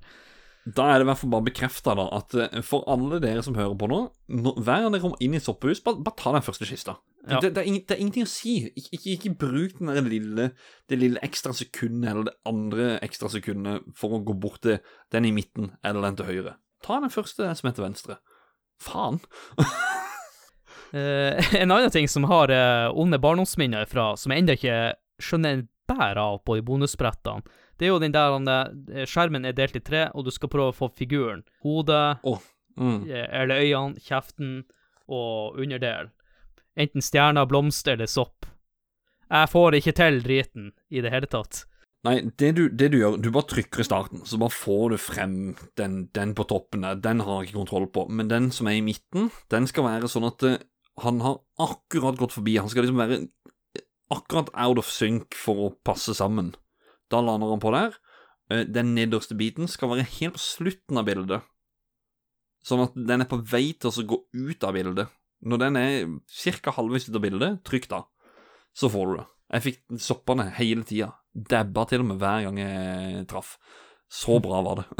Da er det i hvert fall bare bekrefta at eh, for alle dere som hører på nå, når, hver gang dere kommer inn i soppehus, bare, bare ta den første kista. Ja. Det, det, er ing- det er ingenting å si. Ikke, ikke, ikke bruk den der lille, det lille ekstra sekundet eller det andre ekstra sekundet for å gå bort til den i midten eller den til høyre. Ta den første som er til venstre. Faen. *laughs* Eh, en annen ting som har eh, onde barndomsminner fra, som jeg ennå ikke skjønner en bær av på i bonusbrettene, det er jo den der eh, skjermen er delt i tre, og du skal prøve å få figuren. Hodet, Mm. eh, eller øynene, kjeften og underdel. Enten stjerner, blomster eller sopp. Jeg får ikke til driten i det hele tatt. Nei, det du, det du gjør, du bare trykker i starten, så bare får du frem den, den på toppen der. Den har jeg ikke kontroll på. Men den som er i midten, den skal være sånn at eh, han har akkurat gått forbi. Han skal liksom være akkurat out of sync for å passe sammen. Da lander han på der. Eh, Den nederste biten skal være helt på slutten av bildet. Sånn at den er på vei til å gå ut av bildet. Når den er ca. halvveis ut av bildet, trykk da. Så får du det. Jeg fikk soppene hele tida. Dabba til og med hver gang jeg traff. Så bra var det. *laughs*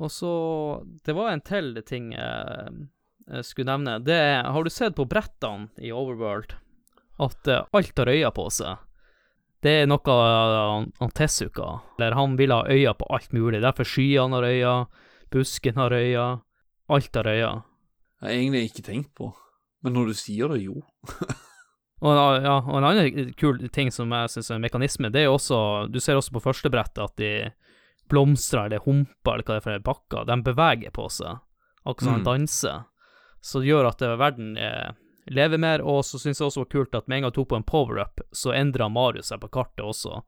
Og så Det var en til ting jeg, skulle nevne. Det er Har du sett på brettene i Overworld at eh, alt har øyne på seg? Det er noe han, han Tezuka Eller han vil ha øyne på alt mulig. Derfor skyene har øyne, busken har øyne, alt har øyne. Jeg har egentlig ikke tenkt på. Men når du sier det, jo. *laughs* Og, en ja, og en annen kul ting som jeg syns er en mekanisme, det er jo også Du ser også på første brettet at de blomstrer eller humper eller hva det er for en bakker, de beveger på seg, akkurat som Mm. de danser. Så det gjør at verden eh, lever mer, og så syns jeg også det var kult at med en gang jeg tok på en power-up, så endra Marius seg på kartet også.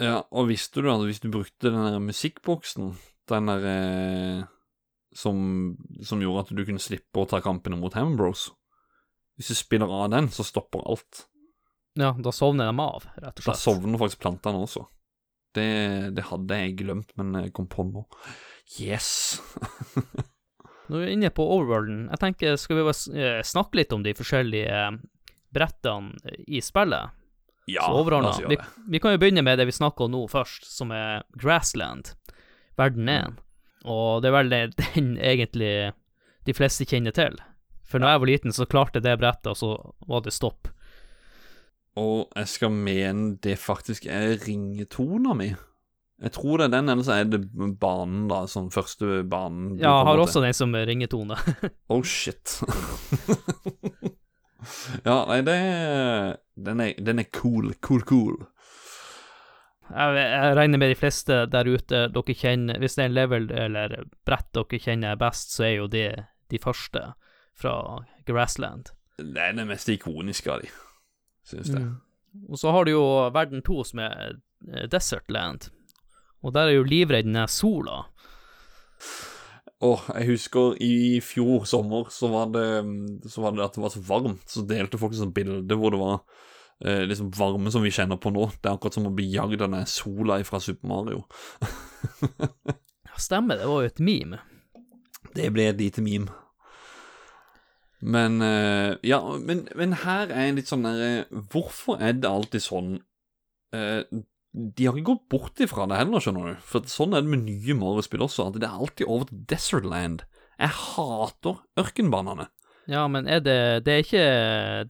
Ja, og visste du at hvis du brukte den der musikkboksen, den der eh, som, som gjorde at du kunne slippe å ta kampene mot Hammerbros Hvis du spiller av den, så stopper alt. Ja, da sovner de av, rett og slett. Da sovner faktisk plantene også. Det, det hadde jeg glemt, men jeg kom på nå. Yes! *laughs* Når vi er inne på overworlden, jeg tenker, skal vi bare eh, snakke litt om de forskjellige eh, brettene i spillet? Ja, la oss gjøre Vi, det. vi kan jo begynne med det vi snakker om nå først, som er Grassland, verden 1. Og det er vel den egentlig de fleste kjenner til. For når jeg var liten, så klarte det brettet, og så var det stopp. Og jeg skal mene det faktisk er ringetona mi. Jeg tror det er den, eller så er det banen, da. Sånn første banen. Ja, har også den som ringetone. *laughs* Oh shit. *laughs* ja, nei, det Den er, den er cool. Cool, cool. Jeg, jeg regner med de fleste der ute, dere kjenner Hvis det er en level eller brett dere kjenner best, så er jo det de første fra Grassland. Det er det mest ikoniske av de, synes jeg. Mm. Og så har du jo verden 2, som er eh, Desertland. Og der er jo livredd den der sola. Åh, jeg husker i fjor sommer så var det, så var det at det var så varmt, så delte folk et sånt bilde hvor det var eh, liksom varme som vi kjenner på nå. Det er akkurat som å bli jagd av den sola fra Super Mario. *laughs* Stemmer, det var jo et meme. Det ble et lite meme. Men eh, Ja, men, men her er en litt sånn derre Hvorfor er det alltid sånn eh, De har ikke gått bort ifra det heller, skjønner du. For sånn er det med nye Mario-spill også, at det er alltid over til Desertland. Jeg hater ørkenbanene. Ja, men er det Det er ikke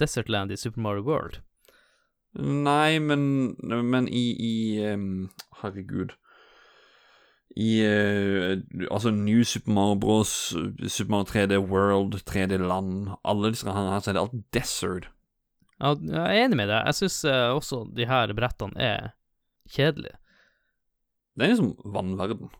Desertland i Super Mario World. Nei, men, men i, i um, Herregud. I uh, altså New Super Mario Bros, Super Mario 3D World, 3D Land Alle disse her, så er det alt desert. Ja, jeg er enig med deg. Jeg syns også de her brettene er kjedelige. Det er liksom vannverden.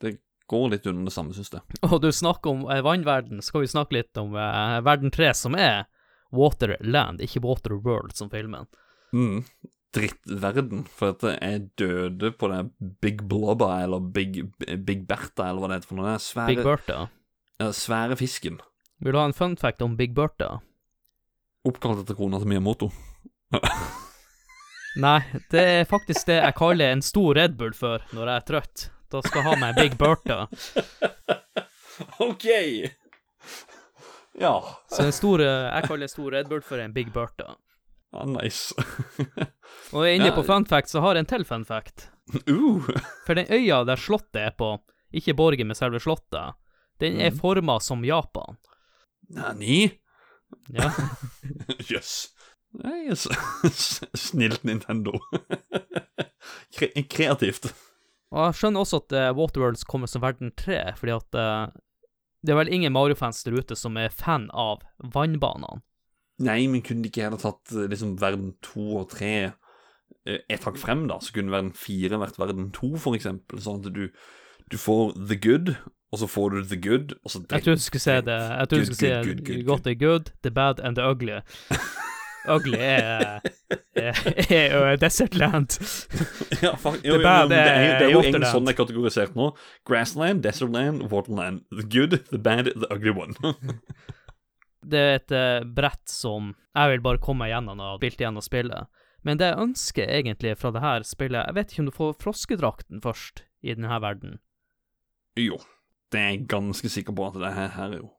Det går litt under det samme, syns jeg. *laughs* Og du snakker om eh, vannverden, skal vi snakke litt om eh, verden 3, som er Waterland, ikke Waterworld, som filmen. Mm. Drittverden. For at jeg døde på det Big Blobba, eller Big, Big Bertha, eller hva det heter for noe. Svære, Big Bertha. ja, svære fisken. Vil du ha en fun fact om Big Bertha? Oppkalt etter kona til Miyamoto. *laughs* Nei, det er faktisk det jeg kaller en stor Red Bull for når jeg er trøtt. Da skal jeg ha meg Big Bertha. OK! Ja. Så en stor, eh, jeg kaller en stor Red Bull for en Big Bertha. Ah, nice. Og inne Ja. på fun fact, så har jeg en til fun fact. Uh. For den øya der slottet er på, ikke borgen med selve slottet, den er mm. forma som Japan. Nani? Ja. *laughs* Jøss. yes. Snilt Nintendo. *laughs* Kre kreativt. Og jeg skjønner også at uh, Waterworlds kommer som verden 3, fordi at uh, det er vel ingen Mario-fans der ute som er fan av vannbanene. Nei, men kunne de ikke heller tatt eh, liksom verden to og tre uh, et hakk frem, da? Så kunne verden fire vært verden to, for eksempel. Sånn at du, du får the good, og så får du the good, og så Jeg trodde du skulle si det Jeg tror du skulle si got the good, the bad and the ugly. *laughs* Ugly er, er, er, er Desert Land. *laughs* Ja, fuck, jo, jo, jo, det er, det er jo egentlig sånn det er kategorisert nå. Grassland, Desertland, Waterland. The good, the bad, the ugly one. *laughs* Det er et uh, brett som jeg vil bare komme igjennom gjennom og spilt gjennom spillet. Men det jeg ønsker egentlig fra det her spillet Jeg vet ikke om du får froskedrakten først i denne verden. jo, det er jeg ganske sikker på at det her, her er jo.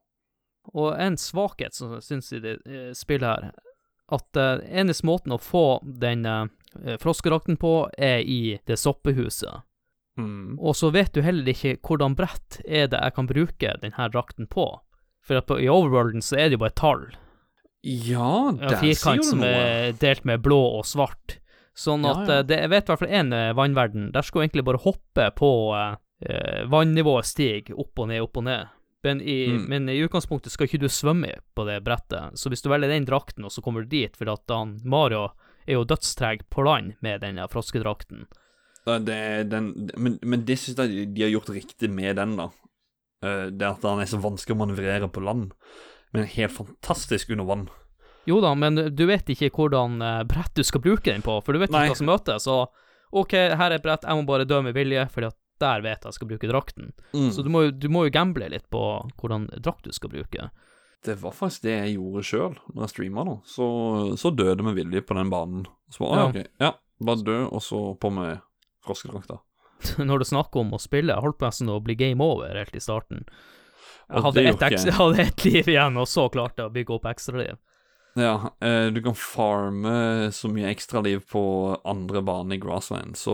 Og en svakhet som jeg syns i det eh, spillet her, at uh, eneste måten å få den uh, froskerakten på, er i det soppehuset. Mm. Og så vet du heller ikke hvordan brett er det jeg kan bruke denne drakten på. For på, i overworlden så er det jo bare tall. Ja, der sier firkant du som noe. er delt med blå og svart. Sånn at ja. ja. det, jeg vet i hvert fall én vannverden. Der skal du egentlig bare hoppe på eh, eh, Vannivået stiger opp og ned, opp og ned. Men i, Mm. men i utgangspunktet skal ikke du svømme på det brettet. Så hvis du velger den drakten, og så kommer du dit, for at han, Mario er jo dødstreg på land med den froskedrakten. Den, men, men det syns jeg de har gjort riktig med den, da. Eh, Det at han er så vanskelig å manøvrere på land, men helt fantastisk under vann. Jo da, men du vet ikke hvordan eh, brett du skal bruke den på, for du vet Nei. ikke hva som møter. Så OK, her er et brett, jeg må bare dø med vilje, for der vet jeg skal bruke drakten. Mm. Så du må, du må jo gamble litt på hvordan drakt du skal bruke. Det var faktisk det jeg gjorde sjøl når jeg streama, da. Så, så døde med vilje på den banen. Så bare, Ja. ok, ja, bare dø, og så på med froskedrakta. *laughs* Når du snakker om å spille, jeg holdt nesten å bli game over helt i starten. Jeg hadde ett ett *laughs* liv igjen, og så klarte jeg å bygge opp ekstraliv. Ja, eh, du kan farme så mye ekstraliv på andre bane i Grassland, så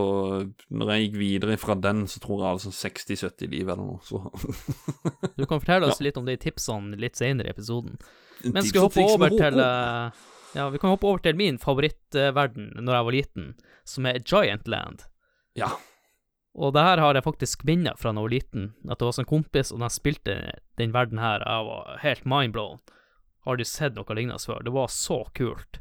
når jeg gikk videre fra den, så tror jeg jeg hadde sånn 60-70 liv eller noe, så *laughs* Du kan fortelle oss litt om de tipsene litt senere i episoden. Men skal vi hoppe over til eh, Ja, vi kan hoppe over til min favorittverden når jeg var liten, som er Giantland. Ja. Og det her har jeg faktisk minner fra da jeg var liten, at det var sånn kompis, og de spilte den verden her, jeg var helt mindblown. Har du sett noe lignende før? Det var så kult.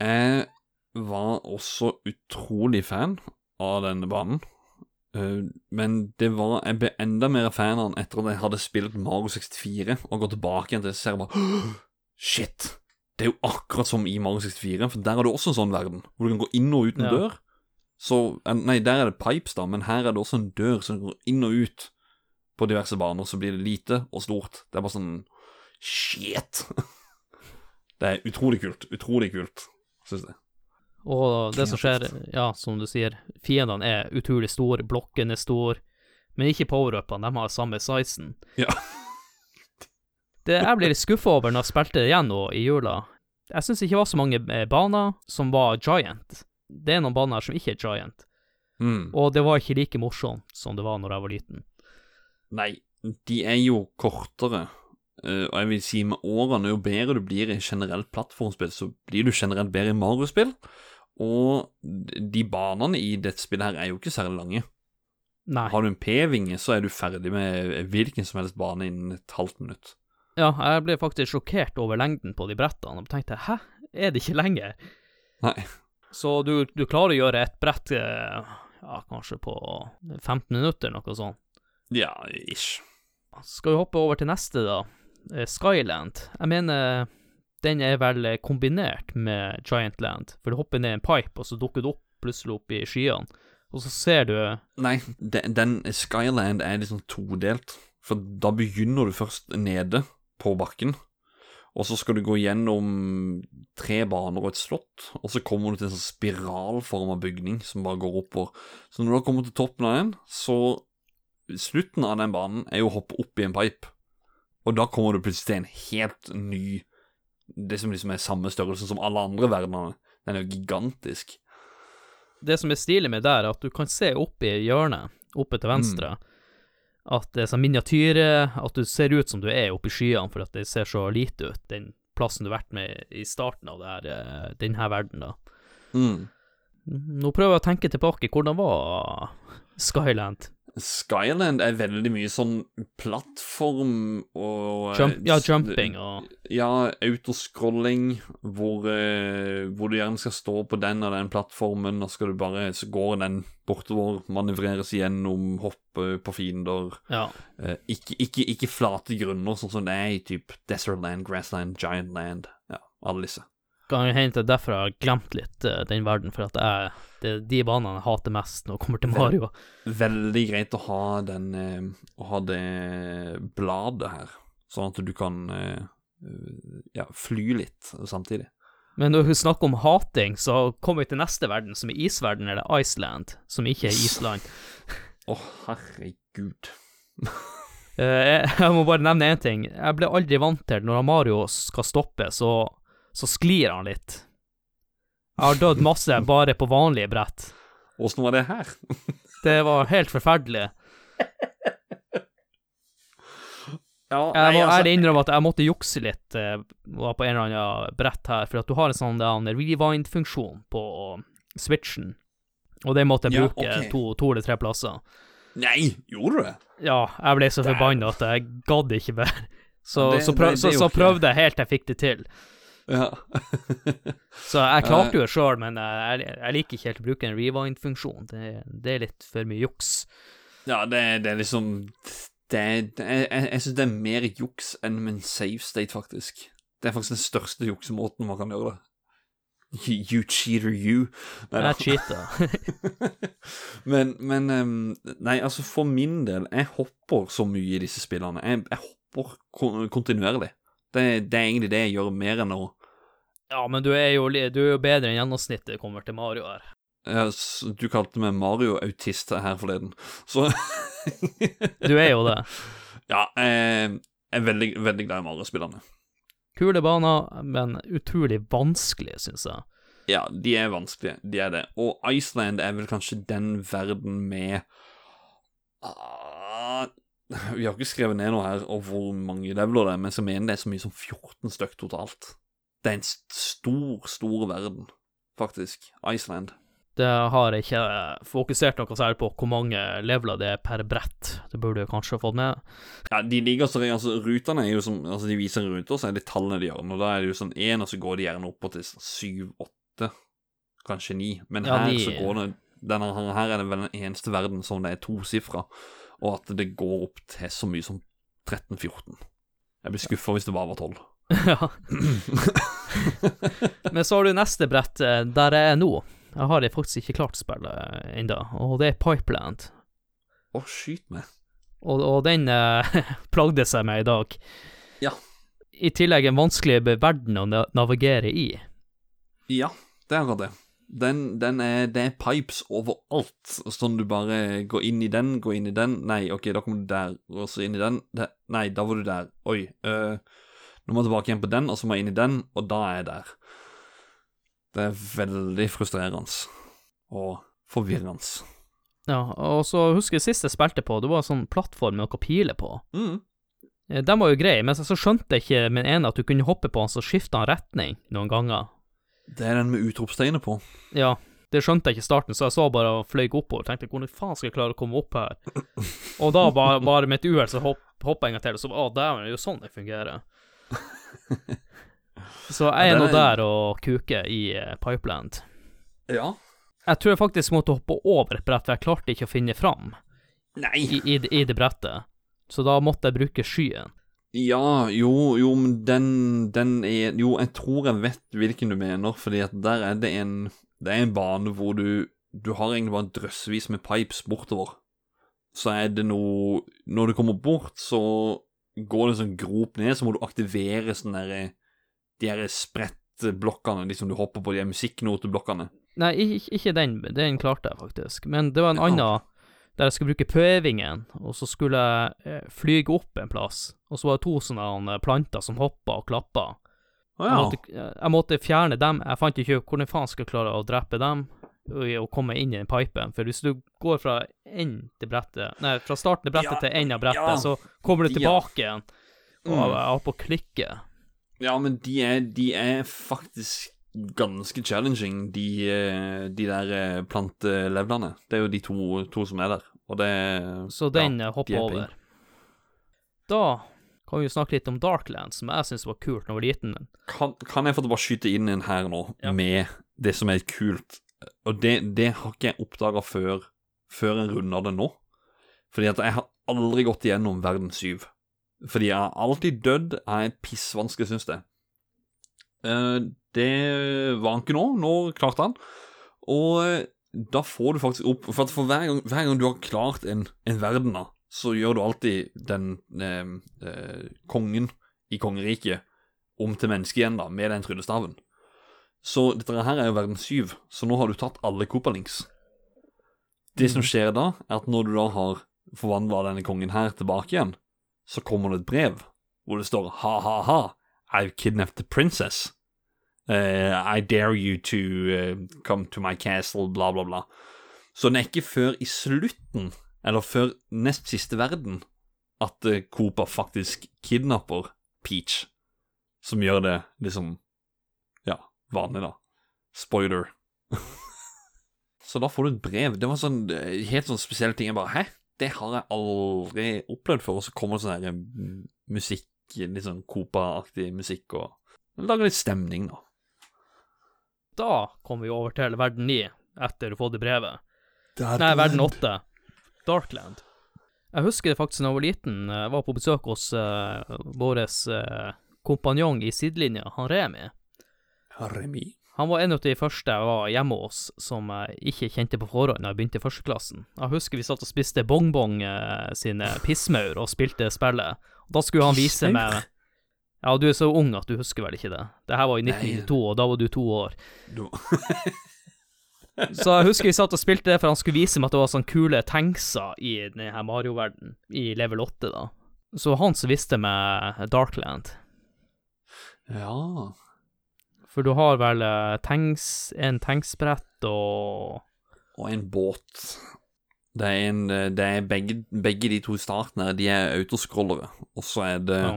Jeg var også utrolig fan av denne banen. Eh, men det var Jeg ble enda mer fan av den etter at jeg hadde spilt Mario 64 og gått tilbake igjen til det, så ser jeg bare Shit! Det er jo akkurat som i Mario 64, for der er det også en sånn verden, hvor du kan gå inn og ut en Ja. dør. Så eh, Nei, der er det pipes, da, men her er det også en dør som går inn og ut på diverse baner. Så blir det lite og stort. Det er bare sånn Shit! *laughs* Det er utrolig kult. Utrolig kult, syns jeg. Og det som skjer, ja, som du sier, fiendene er utrolig store, blokken er stor, men ikke power-upene, de har samme sizen. Ja. *laughs* Det jeg ble litt skuffa over når jeg spilte det igjen nå i jula, jeg syns ikke det var så mange eh, baner som var giant. Det er noen baner som ikke er giant, Mm. og det var ikke like morsomt som det var når jeg var liten. Nei, de er jo kortere. Eh, og jeg vil si med årene, jo bedre du blir i generelt plattformspill, så blir du generelt bedre i Mario-spill. Og de banene i dette spillet her er jo ikke særlig lange. Nei. Har du en P-vinge, så er du ferdig med hvilken som helst bane innen et halvt minutt. Ja, jeg ble faktisk sjokkert over lengden på de brettene, og tenkte hæ, er det ikke lenger? Nei. Så du, du klarer å gjøre et brett eh, ja, kanskje på 15 minutter, noe sånt. Ja, ish. Skal vi hoppe over til neste, da? Eh, Skyland. Jeg mener den er vel eh, kombinert med Giantland, for du hopper ned en pipe, og så dukker du opp plutselig opp i skyene, og så ser du Nei, den, den Skyland er liksom todelt. For da begynner du først nede på bakken, og så skal du gå gjennom tre baner og et slott, og så kommer du til en sånn spiralforma bygning som bare går oppover. Så når du har kommet til toppen av den, så Slutten av den banen er jo å hoppe opp i en pipe, og da kommer du plutselig til en helt ny Det som liksom er samme størrelse som alle andre verdenene. Den er jo gigantisk. det som er stilig med der, er at du kan se opp i hjørnet, oppe til venstre, at det er sånn miniatyre, at du ser ut som du er oppe i skyene, for at det ser så lite ut, den plassen du har vært med i starten av det her, denne verden, da. Mm. Nå prøver jeg å tenke tilbake, hvordan var Skyland? Skyland er veldig mye sånn plattform og Jump, ja, jumping og Ja, autoscrolling, hvor, eh, hvor du gjerne skal stå på den og den plattformen, og skal du bare Så går den bortover, manøvreres gjennom, hoppe på fiender. Ja. Eh, ikke, ikke, ikke flate grunner, sånn som det er i typ Desertland, Grassland, Giantland. Ja, alle disse. Kan jo hende det er derfor jeg har glemt litt eh, den verden, for at jeg, det er de banene jeg hater mest når det kommer til Mario. Veldig greit å ha den eh, Å ha det bladet her, sånn at du kan eh, ja, fly litt samtidig. Men når vi snakker om hating, så kommer vi til neste verden, som er isverden, eller Iceland, som ikke er Island. Å, herregud. *laughs* Eh, jeg må bare nevne én ting. Jeg ble aldri vant til når Mario skal stoppe, så, så sklir han litt. Jeg har dødd masse bare på vanlige brett. Åssen var det her? *laughs* Det var helt forferdelig. Ja, Jeg må altså- ærlig innrømme at jeg måtte jukse litt uh, på en eller annen brett her, for at du har en sånn en rewind-funksjon på switchen, og det måtte jeg Ja, bruke ok. to, to eller tre plasser. Nei, gjorde du det? Ja, jeg ble så forbanna at jeg gadd ikke mer. Så, Det- så, prøv, det- så, det så prøvde jeg helt til jeg fikk det til. Ja. *laughs* Så jeg klarte jo det sjøl, men jeg, jeg liker ikke helt å bruke en rewind-funksjon. Det, det er litt for mye juks. ja, det, det er liksom det, Jeg, jeg syns det er mer juks enn med en save state, faktisk. Det er faktisk den største juksemåten man kan gjøre det. You, *laughs* you cheater, you. Nei. Jeg cheater. *laughs* men, men ehm, Nei, altså, for min del, jeg hopper så mye i disse spillene. Jeg, jeg hopper kontinuerlig. Det, det er egentlig det jeg gjør, mer enn å Ja, men du er jo, du er jo bedre enn gjennomsnittet kommer til Mario her. Ja, Du kalte meg Mario-autist her forleden, så *laughs* Du er jo det. Ja, jeg er veldig, veldig glad i Mario-spillerne. Kule baner, men utrolig vanskelige, syns jeg. Ja, de er vanskelige, de er det. Og Iceland er vel kanskje den verden med ah, Vi har ikke skrevet ned noe her over hvor mange leveler det er, men jeg mener det er så mye som 14 stykk totalt. Det er en stor, stor verden, faktisk. Iceland. Det har jeg ikke fokusert noe særlig på hvor mange leveler det er per brett. Det burde jeg kanskje ha fått med. Ja, de ligger så altså, Rutene er jo som Altså, de viser rundt oss, er det tallene de gjør. Og da er det jo sånn én, og så går de gjerne opp til sånn syv, åtte, kanskje ni. Men Ja, her de... så går det denne, her er det vel den eneste verden som det er tosifra, og at det går opp til så mye som 13-14. Jeg blir skuffa hvis det bare var 12. ja. *laughs* Men så har du neste brett, eh, der jeg er nå. Jeg har faktisk ikke klart spillet ennå, og det er Pipeland. Å, skyt meg. Og, og den eh, *laughs* plagde seg med i dag. Ja. I tillegg en vanskelig verden å navigere i. Ja, det er det. Den, den er, det er pipes overalt, sånn du bare går inn i den, går inn i den Nei, OK, da kommer du der, og så inn i den. Nei, da var du der. Oi. øh, nå må jeg tilbake igjen på den, og så må jeg inn i den, og da er jeg der. Det er veldig frustrerende og forvirrende. Ja, og så husker jeg sist jeg spilte på, det var en sånn plattform med noe piler på. Mm. Eh, Den var jo grei, men så skjønte jeg ikke med den ene at du kunne hoppe på den, så skifta han retning noen ganger. Det er den med utropstegnet på. Ja, det skjønte jeg ikke i starten, så jeg så bare og fløy oppover. Tenkte hvordan faen skal jeg klare å komme opp her? *laughs* Og da bare, bare med et uhell så hoppa jeg en gang til, og så å, dæven, det er jo sånn det fungerer. *laughs* Så jeg er nå er- der og kuker i eh, Pipeland. Ja. Jeg tror jeg faktisk måtte hoppe over et brett, for jeg klarte ikke å finne fram Nei. i, i, det- i det brettet. Så da måtte jeg bruke skyen. Ja, jo, jo, men den, den er Jo, jeg tror jeg vet hvilken du mener, fordi at der er det en Det er en bane hvor du Du har egentlig bare drøssevis med pipes bortover. Så er det noe Når du kommer bort, så går det en sånn grop ned, så må du aktivere sånn derre De her sprettblokkene, liksom du hopper på de her musikknoteblokkene. Nei, ikke, ikke den. Den klarte jeg faktisk. Men det var en Ja. annen der jeg skulle bruke pøvingen, og så skulle jeg eh, flyge opp en plass. Og så var det to sånne eh, planter som hoppa og klappa. Å Jeg, måtte, jeg måtte fjerne dem. Jeg fant ikke hvordan faen skulle jeg klare å drepe dem. Å komme inn i den pipen. For hvis du går fra enden til brettet Nei, fra starten til brettet Ja, til enden av brettet, ja. så kommer du tilbake igjen og Mm. er på å klikke Ja, men de er, de er faktisk ganske challenging, de, eh, de der eh, plantelevelene. Det er jo de to, to som er der, og det Så den ja, eh, hopper de er over. Da kan vi jo snakke litt om Darkland, som jeg syns var kult da jeg var liten. kan, kan jeg få bare skyte inn en her nå, Ja. med det som er kult? Og det, det har ikke jeg oppdaga før, før jeg runda det nå. Fordi at jeg har aldri gått igjennom Verden 7. Fordi jeg har alltid dødd. Er pissvanskelig, syns jeg. Eh, det var han ikke nå. Nå klarte han. Og eh, da får du faktisk opp For, for hver, gang, hver gang du har klart en, en verden, da, så gjør du alltid den eh, eh, kongen i kongeriket om til menneske igjen, da, med den tryllestaven. Så dette her er jo verden syv, så nå har du tatt alle Coopalings. Det som skjer da, er at når du da har forvandla denne kongen her tilbake igjen, så kommer det et brev hvor det står ha-ha-ha, I've kidnapped the princess. Uh, I dare you to uh, come to my castle, bla, bla, bla. Så det er ikke før i slutten, eller før nest siste verden, at uh, Cooper faktisk kidnapper Peach, som gjør det liksom vanlig, da. Spoiler. *laughs* så da får du et brev. Det var sånn eh, helt sånn spesiell ting. Jeg bare Hæ? Det har jeg aldri opplevd før. Og så kommer det sånn her mm, musikk, litt sånn Copa-aktig musikk, og lager litt stemning, da. Da kommer vi over til verden 9, etter å ha fått det brevet. Nei, verden 8. Darkland. Jeg husker det faktisk da jeg var liten, jeg var på besøk hos uh, vår uh, kompanjong i sidelinja, han Remi. Remi. Han var en av de første jeg var hjemme hos som jeg ikke kjente på forhånd da jeg begynte i førsteklassen. Jeg husker vi satt og spiste bongbong eh, sine pissmaur og spilte spillet. Da skulle han vise meg Ja, du er så ung at du husker vel ikke det. Det her var i Nei. 1992, og da var du to år. *laughs* Så jeg husker vi satt og spilte det, for han skulle vise meg at det var sånne kule tankser i denne Mario-verdenen, i level 8, da. Så han som visste meg Darkland. Ja For du har vel eh, tanks, en tanksbrett og Og en båt. Det er, en, eh, det er begge, begge de to i starten her, de er autoscrollere. Og så er det Ja.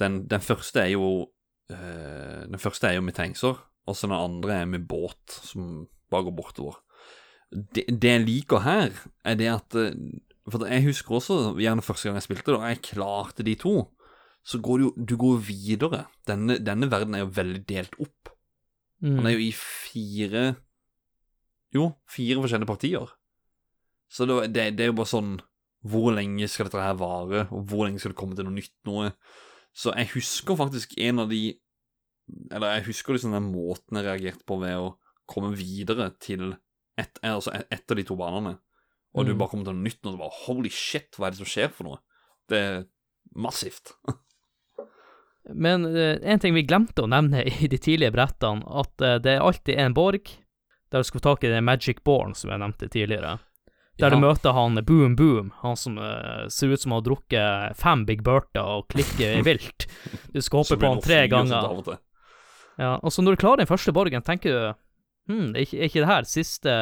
den, den første er jo øh, Den første er jo med tankser, og så den andre er med båt, som bare går bortover. Det, det jeg liker her, er det at For jeg husker også gjerne første gang jeg spilte det, og jeg klarte de to. Så går du jo Du går videre. Denne, denne verden er jo veldig delt opp. mm. Han er jo i fire Jo, fire forskjellige partier. Så det, det, det er jo bare sånn Hvor lenge skal dette her vare, og hvor lenge skal det komme til noe nytt noe? Så jeg husker faktisk en av de Eller jeg husker liksom den måten jeg reagerte på ved å komme videre til et, altså et, etter de to banene. Og du Mm. bare kommer til noe nytt, og du bare Holy shit, hva er det som skjer for noe? Det er massivt. *laughs* Men eh, en ting vi glemte å nevne i de tidlige brettene, at eh, det er alltid en borg der du skal få tak i den Magic Born som jeg nevnte tidligere. Der du møter han Boom Boom, han som uh, ser ut som han har drukket fem Big Bertha og klikker vilt. Du skal hoppe *laughs* på han tre ganger. Ja, og så når du klarer den første borgen, tenker du Hm, er ikke, er ikke det her siste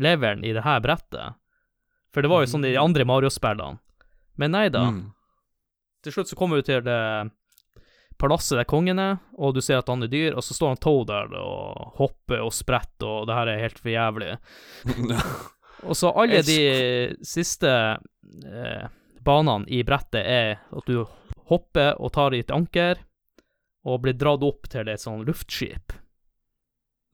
leveren i det her brettet? For det var jo sånn i de andre Mario-spillene. Men nei da. Mm. Til slutt så kommer du til det palasset der kongen er, og du ser at han er dyr, og så står han Toad der og hopper og spretter, og det her er helt for jævlig. *laughs* Og så alle de siste eh, banene i brettet er at du hopper og tar i et anker, og blir dratt opp til et sånn luftskip.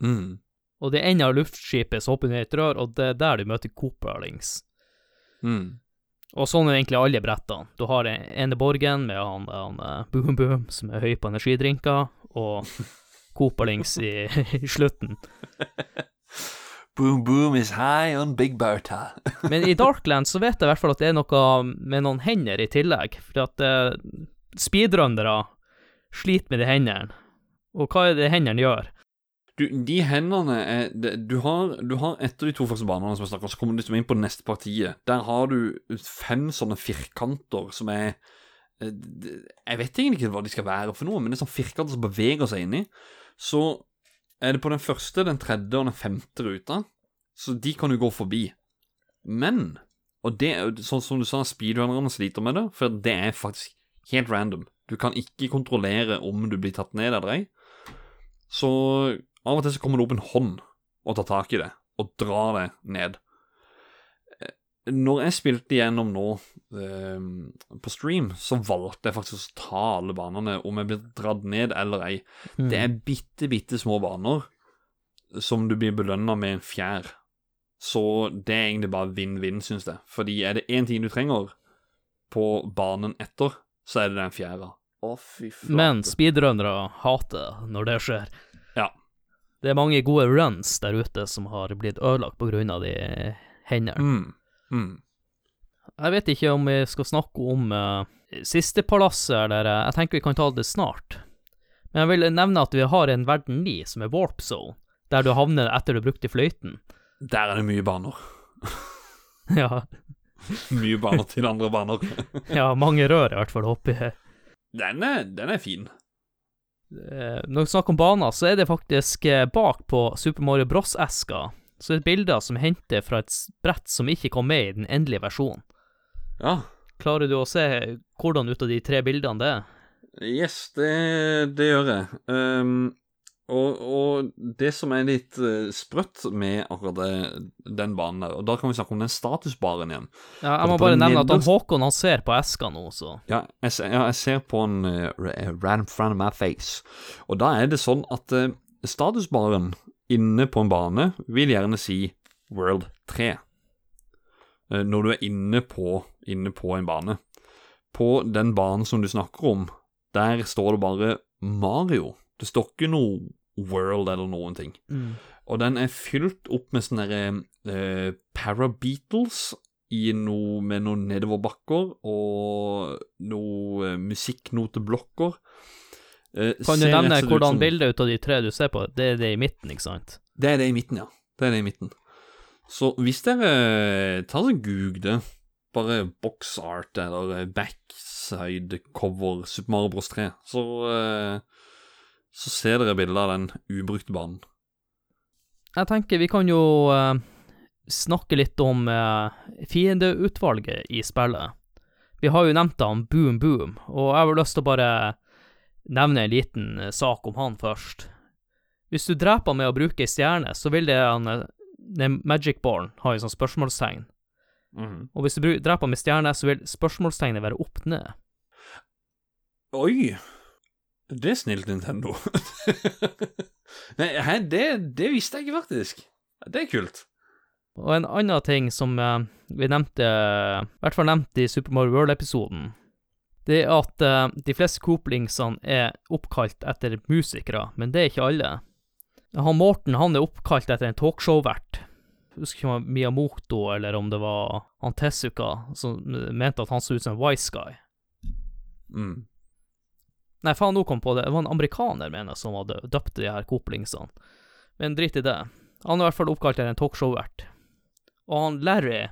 Mm. Og det enden av luftskipet som hopper ned i et rør, og det er der du møter Cooperlings. Mm. Og sånn er egentlig alle brettene. Du har en- ene borgen med han, han eh, Boom Boom, som er høy på energidrinker, og *laughs* Cooperlings i, i slutten. Boom Boom is high on Big Bertha. *laughs* Men i Darkland så vet jeg i hvert fall at det er noe med noen hender i tillegg, for at eh, speedrunnere sliter med de hendene. Og hva er det hendene gjør? Du, de hendene er det- Du har, du har etter de to første banene som jeg snakker så kommer du liksom inn på neste partiet. Der har du fem sånne firkanter som er eh, Jeg vet egentlig ikke hva de skal være for noe, men det er sånn firkanter som beveger seg inni. Så er det på den første, den tredje og den femte ruta, så de kan du gå forbi. Men Og det er sånn som du sa, speedrunnerne sliter med det, for det er faktisk helt random. Du kan ikke kontrollere om du blir tatt ned eller ei. Så av og til så kommer det opp en hånd og tar tak i det, og drar det ned. Eh, Når jeg spilte igjennom nå eh, på stream, så valgte jeg faktisk å ta alle banene, om jeg blir dratt ned eller ei. Mm. Det er bitte, bitte små baner som du blir belønna med en fjær. Så det er egentlig bare vinn-vinn, syns jeg. Fordi er det én ting du trenger på banen etter, så er det den fjæra. Å, fy flate. Men speedrunnere hater når det skjer. Det er mange gode runs der ute som har blitt ødelagt på grunn av de hendene. Mm. Mm. Jeg vet ikke om vi skal snakke om uh, siste palasset, eller uh, Jeg tenker vi kan ta det snart. Men jeg vil nevne at vi har en verden 9 som er warp zone, der du havner etter du brukte fløyten. Der er det mye baner. *laughs* ja, Mye baner til andre baner. *laughs* ja, mange rør i hvert fall oppi her. Den er, den er fin. Eh, Når vi snakker om baner, så er det faktisk eh, bak på Super Mario Bros.-eska så er det bilder som er hentet fra et brett som ikke kom med i den endelige versjonen. Ja. Klarer du å se hvordan ut av de tre bildene det er? Yes, det, det gjør jeg. Ehm, og, og det som er litt uh, sprøtt med akkurat den banen der, og da kan vi snakke om den statusbaren igjen. Ja, jeg må bare nevne at han Håkon han ser på eska nå, så Ja, jeg, ser- ja, jeg ser på en uh, right in front of my face. Og da er det sånn at uh, statusbaren inne på en bane vil gjerne si World 3. Uh, når du er inne på, inne på en bane. På den banen som du snakker om, der står det bare Mario. Det står ikke noe World eller noen ting. Og den er fylt opp med sånne eh, parabeatles i noe, med noen nedoverbakker og noe eh, musikknoteblokker. Eh, Kan du nevne hvordan bildet ut av de tre du ser på, det er det i midten, ikke sant? Det er det i midten, ja. Det er det i midten. Så hvis dere tar og googler bare box art eller eh, backside cover Super Mario Bros 3, så, eh, så ser dere bildet av den ubrukte banen. Jeg tenker vi kan jo eh, snakke litt om eh, fiendeutvalget i spillet. Vi har jo nevnt han Boom Boom, og jeg har lyst til å bare nevne en liten eh, sak om han først. Hvis du dreper han med å bruke ei stjerne, så vil det han eh, den Magic Born ha en sånn spørsmålstegn. Mhm. Og hvis du dreper han med stjerne, så vil spørsmålstegnet være opp ned. Oi! Det er snilt, Nintendo. *laughs* Nei, hei, det, det visste jeg ikke, faktisk. Det er kult. Og en annen ting som eh, vi nevnte, i hvert fall nevnte i Super Mario World-episoden, det er at eh, de fleste Cooplingsene er oppkalt etter musikere, men det er ikke alle. Han Morten han er oppkalt etter en talkshow-vert. Husker ikke om det var Miyamoto eller om det var han Tezuka som mente at han så ut som en wise guy. Mm. Nei, faen, nå kom på det. Det var en amerikaner, mener jeg, som hadde døpt de her Cooplingsene. Men drit i det. Han er i hvert fall oppkalt etter en talkshow-vert. Og han Larry,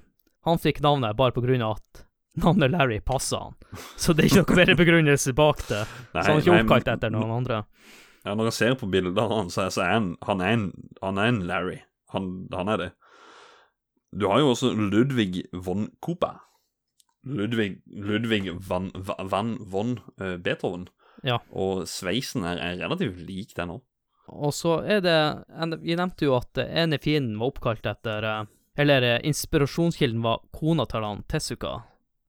han fikk navnet bare på grunn av at navnet Larry passa han. Så det er ikke noe mer begrunnelse bak det. Nei, så han er ikke nei, oppkalt etter noen andre. Ja, når jeg ser på bildet av han, så er, han, han, er en, han er en Larry. Han, han er det. Du har jo også Ludvig von Cooper. Ludvig, Ludvig van, Va- van von eh, Beethoven. Ja. Og sveisen her er relativt lik den òg. Og så er det Vi nevnte jo at ene fienden var oppkalt etter eh, Eller eh, inspirasjonskilden var kona til han Tessuka.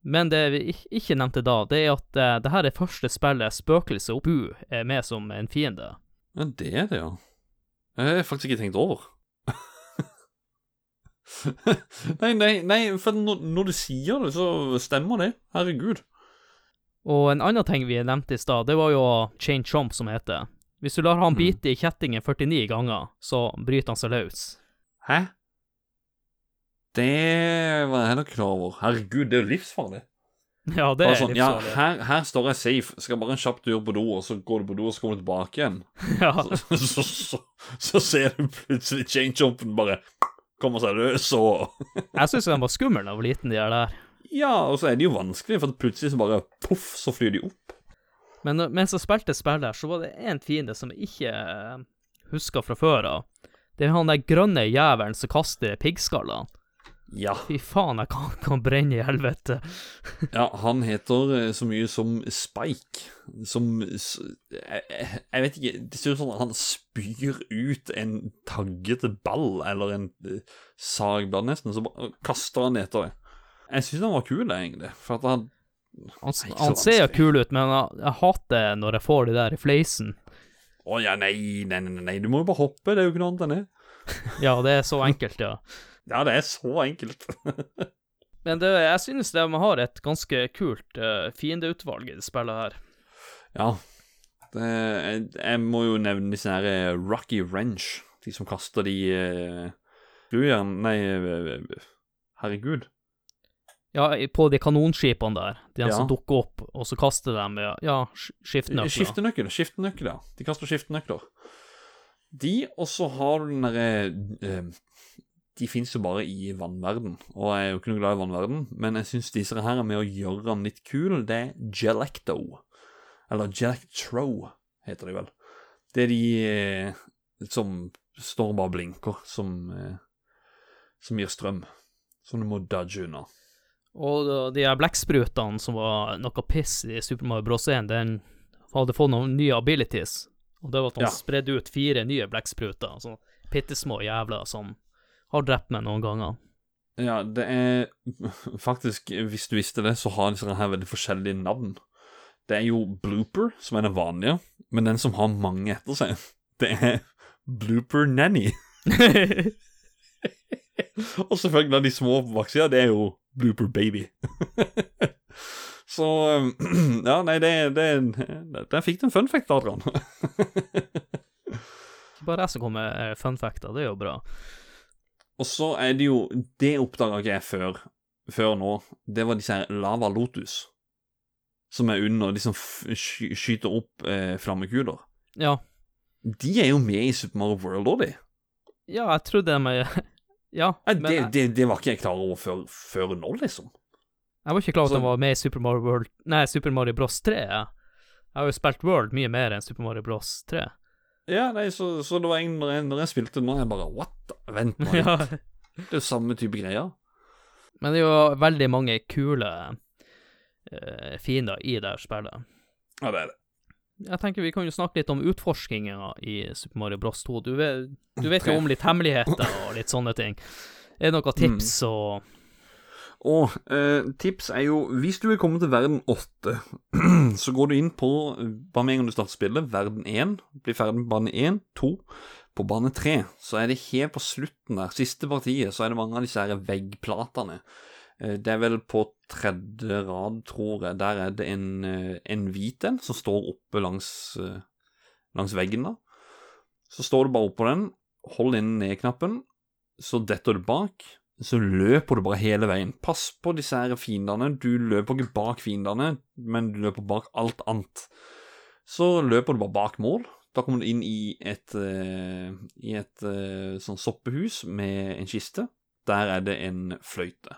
Men det vi ikke nevnte da, det er at eh, det her er første spillet Spøkelse og Bu er med som en fiende. Ja, det er det, ja. Det har jeg faktisk ikke tenkt over. *laughs* nei, nei, nei, for når, når du sier det, så stemmer det. Herregud. Og en annen ting vi nevnte i stad, det var jo Chain Chomp, som heter. Hvis du lar han Mm. bite i kjettingen 49 ganger, så bryter han seg løs. Hæ? Det var jeg ikke klar over. Herregud, det er jo livsfarlig. *laughs* Ja, det er sånn, ja, livsfarlig. her, her står jeg safe, skal bare en kjapp tur på do, og så går du på do, og så kommer du tilbake igjen. *laughs* Ja. Så, så, så, så ser du plutselig chain-chompen bare kommer seg løs, og Jeg syns den var skummel da jeg var liten, de der. Ja, og så er det jo vanskelig, for plutselig så bare poff, så flyr de opp. Men uh, mens jeg spilte spillet, så var det én fiende som jeg ikke uh, husker fra før av. Det er han der grønne jævelen som kaster piggskaller. Ja. Fy faen, jeg kan, kan brenne i helvete. *laughs* ja, han heter eh, så mye som Spike. Som jeg, jeg vet ikke Det ser ut som han spyr ut en taggete ball, eller en eh, sagblad, nesten, så kaster han etter det. Jeg syns han var kul, egentlig. For at han Han, han ser jo kul ut, men jeg, hater når jeg får de der i fleisen. Å ja, nei, nei, nei, nei, du må jo bare hoppe. Det er jo ikke noe annet enn det. Ja, det er så enkelt, ja. *laughs* Ja, det er så enkelt. *laughs* Men det, jeg synes de har et ganske kult uh, fiendeutvalg i det spillet her. ja. Det, jeg, jeg må jo nevne disse her eh, Rocky Wrench. De som kaster de uh, Nei, herregud. Ja, på de kanonskipene der. De Ja. som dukker opp, og så kaster de ja, skiftenøkler. skiftenøkler. Ja. De kaster skiftenøkler. De, og så har du den derre eh, De fins jo bare i vannverden, og jeg er jo ikke noe glad i vannverden, men jeg syns disse her er med å gjøre den litt kul. Det er Gelecto. Eller Gelectro, heter de vel. Det er de eh, som står og bare blinker, som, eh, som gir strøm. Som du må dodge unna. Og de her blekksprutene som var noe piss i Super Mario Bros. 1, den hadde fått noen nye abilities. Og det var at han Ja. spredde ut fire nye blekkspruter, sånn bitte små jævler som har drept meg noen ganger. Ja, det er *laughs* faktisk Hvis du visste det, så har disse her veldig forskjellige navn. Det er jo Blooper, som er den vanlige, men den som har mange etter seg, *laughs* det er Blooper Nanny. *laughs* Og selvfølgelig de små på baksida, det er jo Blooper Baby. *laughs* Så um, *clears throat* Ja, nei, det, det, det Der fikk du en fun fact, Adrian. Ikke *laughs* bare jeg som kommer med fun facter, det er jo bra. Og så er det jo Det oppdaga ikke jeg før, før nå. Det var disse her Lava Lotus. Som er under De som sky skyter opp eh, flammekuler. Ja. De er jo med i Super Mario World òg, de. Ja, jeg trodde de *laughs* Ja, Nei, men det, det, det var ikke jeg klar over før, før nå, liksom. jeg var ikke klar over at han var med i Super Mario World Nei, Super Mario Bros 3. Ja. jeg har jo spilt World mye mer enn Super Mario Bros 3. Ja, nei, så, så det var en, når, jeg, når jeg spilte nå, jeg bare What? Vent nå *laughs* litt. ja. Det er jo samme type greier. Men det er jo veldig mange kule uh, fiender i det spillet. Ja, det er det. Jeg tenker vi kan jo snakke litt om utforskinga i Super Mario Bros 2. Du vet, du vet jo om litt hemmeligheter og litt sånne ting. Er det noen tips og Og eh, tips er jo Hvis du vil komme til verden 8, *clears throat* så går du inn på Bare med en gang du starter spillet, verden 1. Blir ferdig med bane 1, 2. På bane 3 så er det helt på slutten der, siste partiet, så er det mange av disse her veggplatene. Eh, Det er vel på tredje rad, tror jeg. Der er det en, eh, en hvit en som står oppe langs, eh, langs veggen. da. Så står du bare oppå den, hold inn ned-knappen, så detter du bak. Så løper du bare hele veien. Pass på disse her fiendene. Du løper ikke bak fiendene, men du løper bak alt annet. Så løper du bare bak mål. Da kommer du inn i et, i et sånn soppehus med en kiste. Der er det en fløyte.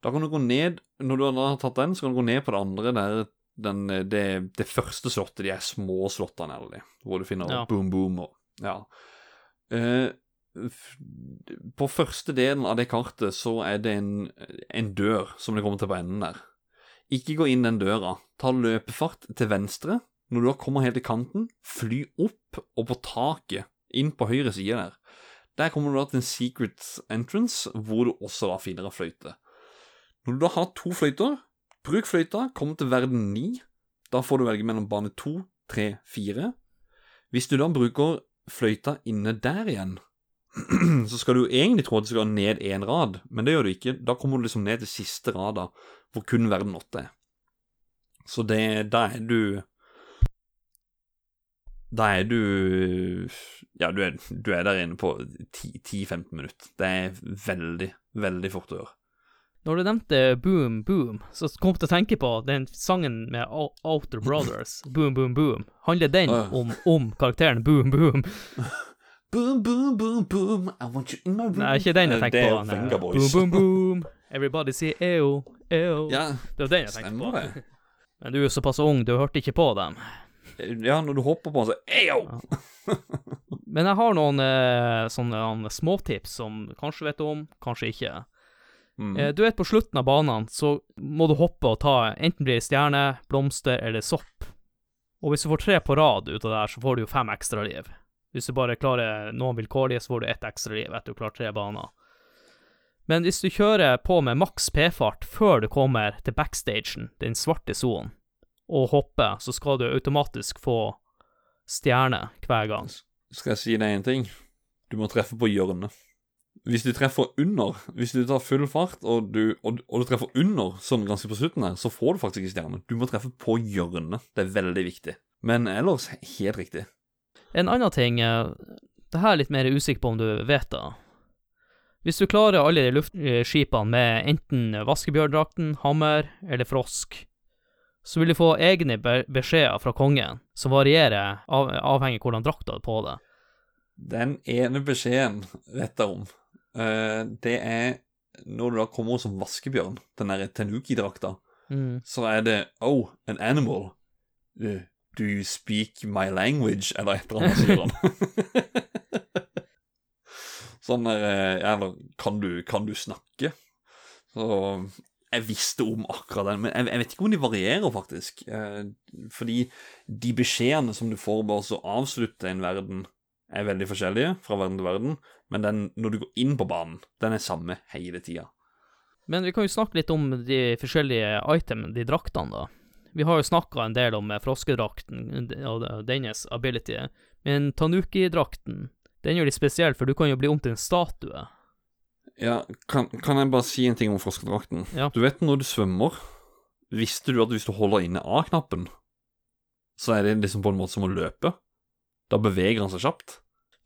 Da kan du gå ned Når du har tatt den, så kan du gå ned på det andre der den, det, det første slottet, de er små slottene, eller de, hvor du finner Ja. boom, boom og Ja. Eh, på første delen av det kartet så er det en, en dør som det kommer til på enden der. Ikke gå inn den døra. Ta løpefart til venstre. Når du da kommer helt til kanten, fly opp og på taket, inn på høyre side der. Der kommer du da til en secret entrance, hvor du også da finner en fløyte. Når du da har to fløyter, bruk fløyta, kom til verden 9. Da får du velge mellom bane 2, 3, 4. Hvis du da bruker fløyta inne der igjen, *clears throat* så skal du jo egentlig tro at du skal ned én rad, men det gjør du ikke. Da kommer du liksom ned til siste rada, hvor kun verden 8 er. Så det, da er du Da er du Ja, du er, du er der inne på 10-15 minutter. Det er veldig, veldig fort å gjøre. Når du nevnte Boom Boom, så kom jeg til å tenke på den sangen med Outer Brothers, *laughs* Boom Boom Boom. Handler den om, om karakteren Boom Boom? *laughs* Boom, boom, boom, boom, I want you in my room. Nei, ikke den jeg Eh, tenkte det er på. jo Boys. Boom Boom Boom, *laughs* everybody say eo, eo. Ja, Det var den jeg tenkte på. det. Men du er såpass ung, du hørte ikke på dem. Ja, når du hopper på den, så eo! Men jeg har noen eh, sånne småtips som kanskje vet om, kanskje ikke. Mm. Eh, du vet, på slutten av banene så må du hoppe og ta enten blir det stjerne, blomster eller sopp. Og hvis du får tre på rad ut av det her, så får du jo fem ekstra liv. Hvis du bare klarer noen vilkårlige, så får du ett ekstra liv etter du klarer tre baner. Men hvis du kjører på med maks P-fart før du kommer til backstagen, den svarte sonen, og hopper, så skal du automatisk få stjerne hver gang. Skal jeg si deg en ting? Du må treffe på hjørnet. Hvis du treffer under, hvis du tar full fart, og du, og, og du treffer under sånn ganske på slutten her, så får du faktisk ikke stjerne. Du må treffe på hjørnet. Det er veldig viktig. Men ellers helt riktig. En annen ting, eh, det her er litt mer usikker på om du vet da. Hvis du klarer alle de luftskipene med enten vaskebjørndrakten, hammer eller frosk, så vil du få egne be beskjeder fra kongen, som varierer av avhengig av hvordan drakta er på det. Den ene beskjeden vet jeg om. Eh, det er når du da kommer som vaskebjørn, den derre Tenuki-drakta, Mm. så er det Oh, an animal. Uh, do you speak my language? Eller et eller annet, sier han. *laughs* sånn der eh, Eller kan du, kan du snakke? Så jeg visste om akkurat den, men jeg, jeg vet ikke om de varierer, faktisk. Eh, fordi de beskjedene som du får bare så avslutte en verden, er veldig forskjellige fra verden til verden, men den, når du går inn på banen, den er samme hele tida. Men vi kan jo snakke litt om de forskjellige itemene, de draktene, da. Vi har jo snakka en del om eh, froskedrakten og dennes ability, men Tanuki-drakten, den er jo litt spesiell, for du kan jo bli om til en statue. Ja, kan, kan jeg bare si en ting om froskedrakten? Ja. Du vet når du svømmer, visste du at hvis du holder inne A-knappen, så er det liksom på en måte som å løpe? Da beveger han seg kjapt.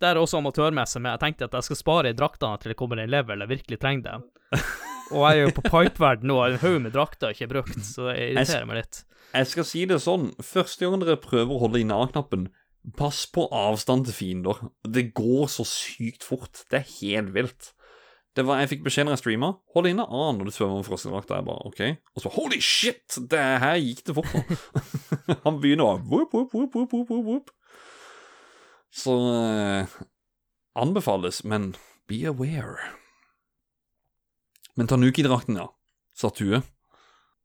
Det er også amatørmessig, men jeg tenkte at jeg skal spare i draktene til det kommer en level jeg virkelig trenger det. *laughs* Og jeg er jo på pipeverden nå, en haug med drakter ikke er brukt, så det irriterer meg litt. Jeg skal si det sånn, første gang dere prøver å holde inne A-knappen, pass på avstand til fiender. Det går så sykt fort. Det er helt vilt. Det var, Jeg fikk beskjed når jeg streama. Hold inne A når du svømmer med froskedrakta. Jeg bare OK. Og så holy shit! Det her gikk det fort. *laughs* Han begynner å whoop, whoop, whoop, whoop, whoop, whoop. Så eh, anbefales, men be aware. Men Tanuki-drakten, ja. Statue.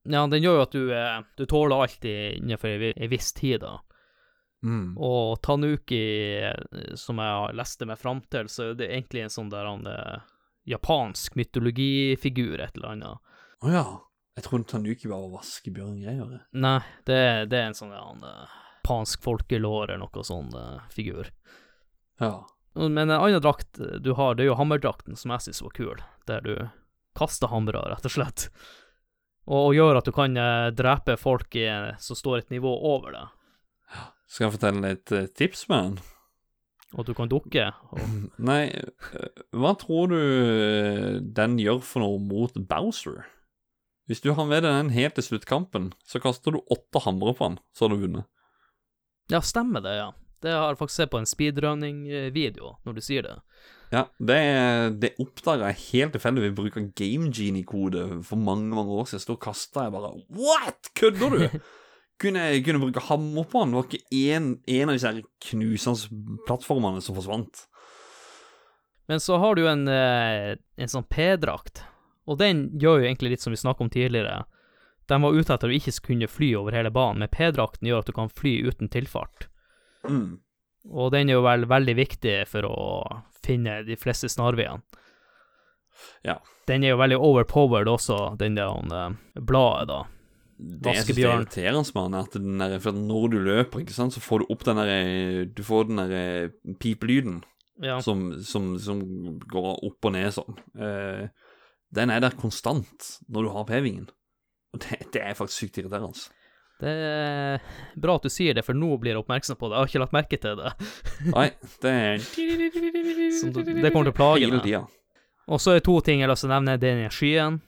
Ja, den gjør jo at du, eh, du tåler alt innenfor ei viss tid, da. Mm. Og Tanuki, eh, som jeg har lest det meg fram til, så er det egentlig en sånn der han eh, japansk mytologifigur, et eller annet. Å ja. Jeg trodde Tanuki var vaskebjørngreier. Nei, det, det er en sånn der han eh, japansk folkelår eller noe sånn uh, figur. Ja. Men en annen drakt du har, det er jo hammerdrakten, som jeg synes var kul, der du kaster hamre, rett og slett. Og, og gjør at du kan uh, drepe folk i, som står et nivå over deg, Skal jeg fortelle et uh, tips med den? og du kan dukke. Og, Nei, eh, hva tror du eh, den gjør for noe mot Bowser? Hvis du har med deg den helt til sluttkampen, så kaster du åtte hamre på han, så har du vunnet. Ja, stemmer det, ja. Det har jeg faktisk sett på en speedrunning-video, når du sier det. Ja, det, det oppdaga jeg helt tilfeldig ved bruk av Game Genie-kode for mange mange år siden. Så da kasta jeg bare What?! Kødder du?! *laughs* kunne jeg kunne bruke hammer på han. Det var ikke én, én av disse knusende plattformene som forsvant. Men så har du en, eh, en sånn P-drakt, og den gjør jo egentlig litt som vi snakket om tidligere. Den var ute etter at du ikke kunne fly over hele banen, men P-drakten gjør at du kan fly uten tilfart. Mm. Og den er jo vel veldig viktig for å finne de fleste snarveiene. Ja. Den er jo veldig overpowered også, den der uh, bladet, da. Det jeg synes er irriterende er at, den der, for når du løper, ikke sant, så får du opp den der Du får den der eh, pipelyden Ja. som, som, som går opp og ned sånn. Uh, den er der konstant når du har p-vingen. Og det, det er faktisk sykt irriterende. Det er bra at du sier det, for nå blir jeg oppmerksom på det. Jeg har ikke lagt merke til det. *laughs* Nei, det er det kommer til å plage meg. Og så er det to ting jeg har lyst til å nevne. Det er skyen.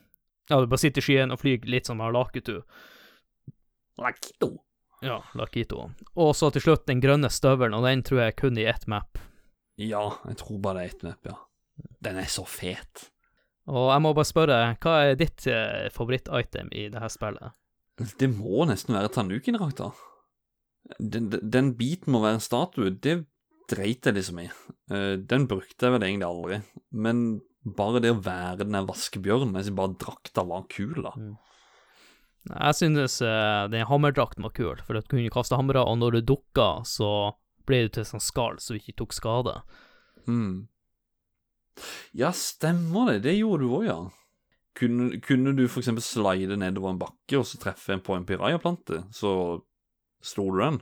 Ja, du bare sitter i skyen og flyr litt som Lakitu. Lakito. Ja, Lakito. Og så til slutt den grønne støvelen, og den tror jeg kun i ett map. Ja, jeg tror bare det er ett map, ja. Den er så fet. Og jeg må bare spørre, hva er ditt eh, favoritt-item i det her spillet? Det må nesten være Tanuki-drakta. den, den- biten med å være en statue, det dreit jeg liksom i. Eh, Den brukte jeg vel egentlig aldri. Men bare det å være den der vaskebjørnen, jeg synes bare drakta var kul, da. Jeg synes uh, den hammerdrakten var kul, for du kunne kaste hamre, og når du dukka, så ble du til sånn skall så du ikke tok skade. Mm. Ja, stemmer det. Det gjorde du òg, ja. Kunne, kunne du eksempel slide nedover en bakke og så treffe en på en pirajaplante, så slo du den?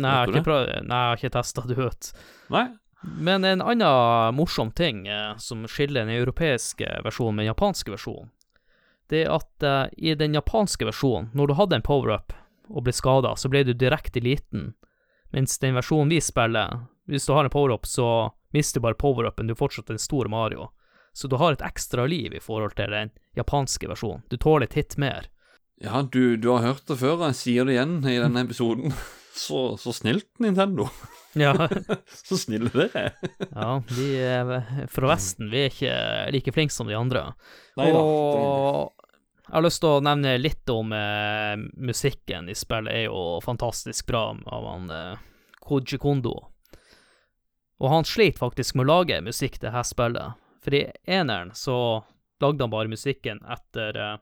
Nei, jeg har ikke, prøvd, nei, jeg har ikke testa det ut. Nei? Men en annen morsom ting eh, som skiller den europeiske versjonen med den japanske versjonen, det er at eh, i den japanske versjonen, når du hadde en power-up og ble skada, så ble du direkte liten, mens den versjonen vi spiller, hvis du har en power-up, så mister bare power-upen, du er fortsatt en stor Mario. Så du har et ekstra liv i forhold til den japanske versjonen. Du tåler et hit mer. Ja, du, du har hørt det før, jeg sier det igjen i denne episoden. *laughs* Så, så snilt, Nintendo. Ja, *laughs* Så snille dere er. ja vi er fra Vesten, vi er ikke like flinke som de andre. Neida, Og jeg har lyst til å nevne litt om eh, musikken i spillet. er jo fantastisk bra av han eh, Koji Kondo. Og han slet faktisk med å lage musikk til dette spillet. For i eneren så lagde han bare musikken etter uh,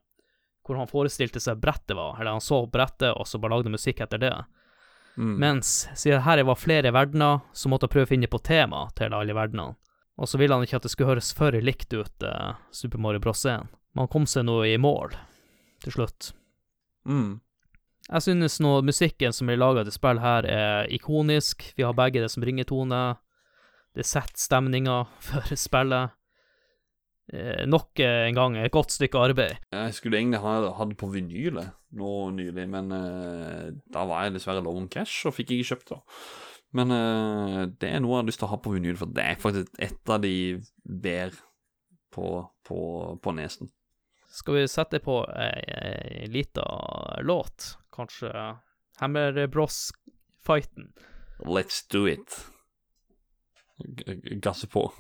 hvor han forestilte seg brettet var. Eller han så brettet, og så bare lagde musikk etter det. Mm. Mens siden her var flere verdener, så måtte han prøve å finne på tema til alle verdenene. Og så ville han ikke at det skulle høres for likt ut uh, Super Mario Bros. 1. Men han kom seg nå i mål til slutt. Mm. Jeg synes nå musikken som blir laga til spill her, er ikonisk. Vi har begge det som ringetone. Det setter stemninga for spillet. Eh, nok en gang et godt stykke arbeid. Jeg skulle egentlig ha hatt det på vinyl jeg, nå nylig, men eh, da var jeg dessverre low on cash og fikk ikke kjøpt det. Men eh, det er noe jeg har lyst til å ha på vinyl, for det er faktisk et av de bedre på, på, på nesen. Skal vi sette på ei, ei lita låt? Kanskje Hammer Bros-fighten? Let's do it. G- g- Gasse på.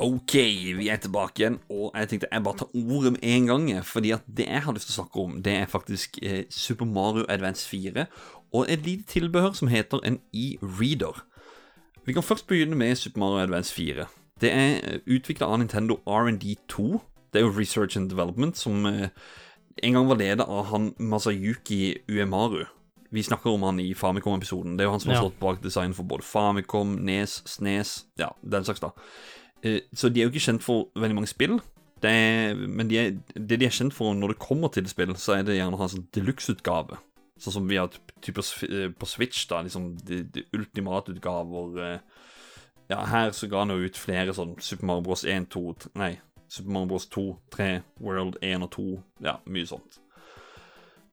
Ok, vi er tilbake igjen, og jeg tenkte jeg bare tar ordet med en gang. Fordi at det jeg har lyst til å snakke om, det er faktisk eh, Super Mario Advance 4 og et lite tilbehør som heter en e-reader. Vi kan først begynne med Super Mario Advance 4. Det er utvikla av Nintendo R&D2. Det er jo Research and Development, som eh, en gang var ledet av han Masayuki Uemaru. Vi snakker om han i Famicom-episoden. Det er jo han som har stått bak design for både Famicom, Nes, Snes, ja, den slags, da. Eh, Så de er jo ikke kjent for veldig mange spill. Det er, men de er, det de er kjent for når det kommer til spill, så er det gjerne å ha en sånn deluxe-utgave. Sånn som vi har typer på Switch, da. Liksom de, de ultimate utgaver. eh. Ja, her så ga han jo ut flere sånn Super Mario Bros. 1, 2 3, Nei, Super Mario Bros. 2, 3, World 1 og 2. Ja, mye sånt.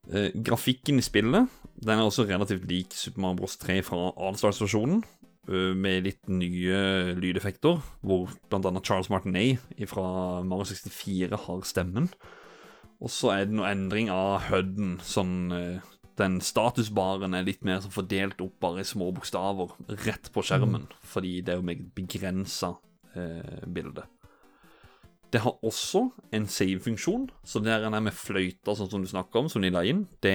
Grafikken i spillet Den er også relativt lik Super Mario Bros. 3 fra Allstars-versjonen øh, med litt nye lydeffekter, hvor bl.a. Charles Martinet fra Mario 64 har stemmen. Og så er det noe endring av HUD-en. Sånn, øh, den statusbaren er litt mer sånn fordelt opp bare i små bokstaver rett på skjermen, fordi det er jo meget begrensa eh, bilde. Det har også en save-funksjon, så der er med fløyta, sånn som du snakker om, som de la inn. Det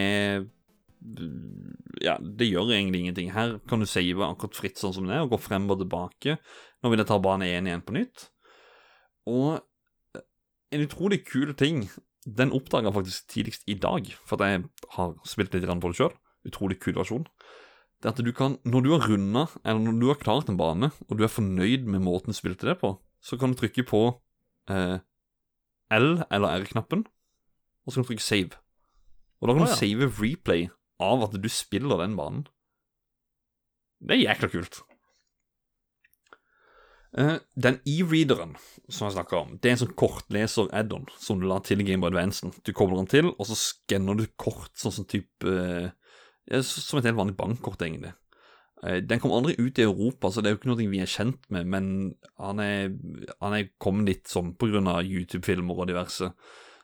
ja, det gjør egentlig ingenting. Her kan du save akkurat fritt sånn som det er, og gå frem og tilbake. Nå vil jeg ta bane 1 igjen på nytt. Og en utrolig kul ting, den oppdaga jeg faktisk tidligst i dag, for at jeg har spilt litt på det sjøl. Utrolig kul versjon. Det er at du kan, når du har runda, eller når du har klart en bane, og du er fornøyd med måten du spilte det på, så kan du trykke på eh, L eller R-knappen, og så kan du trykke save. Og da kan du du ja. save replay av at du spiller den banen. Det er jækla kult. Eh, den e-readeren som jeg snakka om, det er en sånn kortleser-add-on som du la til i Gameboy Advance. Du kobler den til, og så skanner du kort sånn som type eh, Som et helt vanlig bankkort, egentlig. Eh, Den kom aldri ut i Europa, så det er jo ikke noe vi er kjent med, men han er, han er kommet dit grunn av YouTube-filmer og diverse.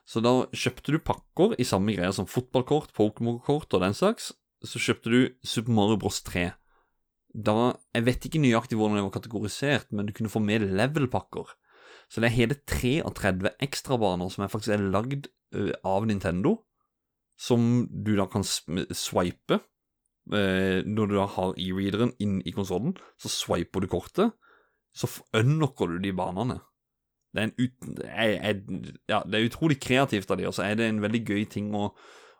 Så da kjøpte du pakker i samme greier som fotballkort, Pokémon-kort og den slags. Så kjøpte du Super Mario Bros 3. Da, Jeg vet ikke nøyaktig hvordan det var kategorisert, men du kunne få med level-pakker. Så det er hele 33 ekstrabaner som er faktisk er lagd av Nintendo, som du da kan swipe eh, når du da har e-readeren inn i konsollen, så swiper du kortet, så unlocker du de banene. Det er, ut, jeg, jeg, ja, det er utrolig kreativt av de, og så er det en veldig gøy ting å,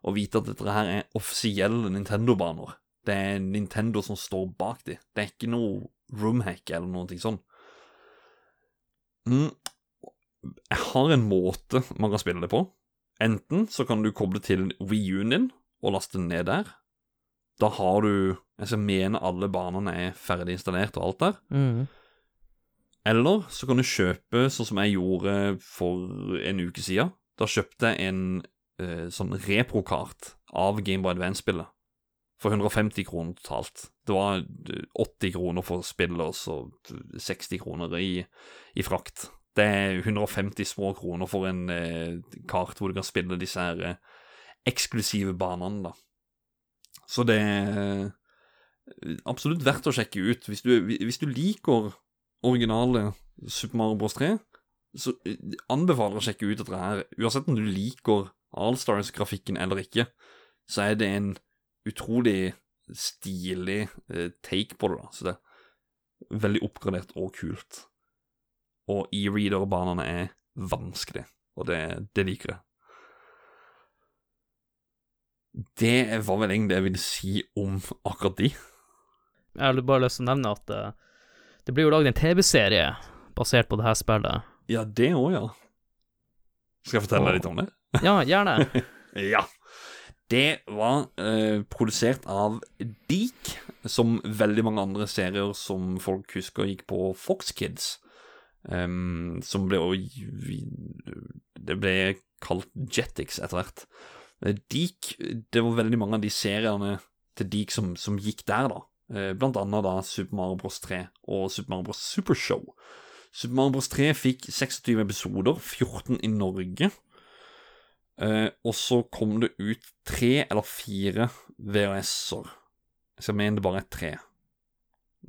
å vite at dette her er offisielle Nintendo-baner. Det er Nintendo som står bak de. Det er ikke noe roomhack eller noe sånn. Mm. Jeg har en måte man kan spille det på. Enten så kan du koble til U-en din og laste den ned der. Da har du Jeg mener mene alle banene er ferdig installert og alt der. Mm. Eller så kan du kjøpe, sånn som jeg gjorde for en uke siden. Da kjøpte jeg en eh, sånn reprokart av Game by Advance-spillet. For 150 kroner totalt. Det var eh, 80 kroner for spillet, og så 60 kroner i, i frakt. Det er 150 små kroner for en eh, kart hvor du kan spille disse her eh, eksklusive banene, da. Så det er eh, absolutt verdt å sjekke ut. Hvis du, hvis du liker originale Super Mario Bros. 3, så eh, anbefaler jeg å sjekke ut dette her. Uansett om du liker Allstars-grafikken eller ikke, så er det en utrolig stilig eh, take på det, da. Så det er veldig oppgradert og kult. Og e-reader-banene er vanskelig, og det, det liker jeg. Det var vel egentlig det jeg ville si om akkurat de. Jeg har bare lyst til å nevne at eh, det blir jo lagd en TV-serie basert på det her spillet. Ja, det òg, ja. Skal jeg fortelle deg litt om det? Ja, gjerne. *laughs* Ja. Det var eh, produsert av Deek, som veldig mange andre serier som folk husker gikk på Fox Kids. Um, som ble Det ble kalt Jetix etter hvert. Deek Det var veldig mange av de seriene til Deek som, som gikk der, da. Eh, Blant annet da Super Mario Bros. 3 og Super Mario Bros. Supershow. Super Mario Bros. 3 fikk 26 episoder, 14 i Norge. Eh, og så kom det ut tre eller fire VHS-er. Jeg skal mene det bare er tre.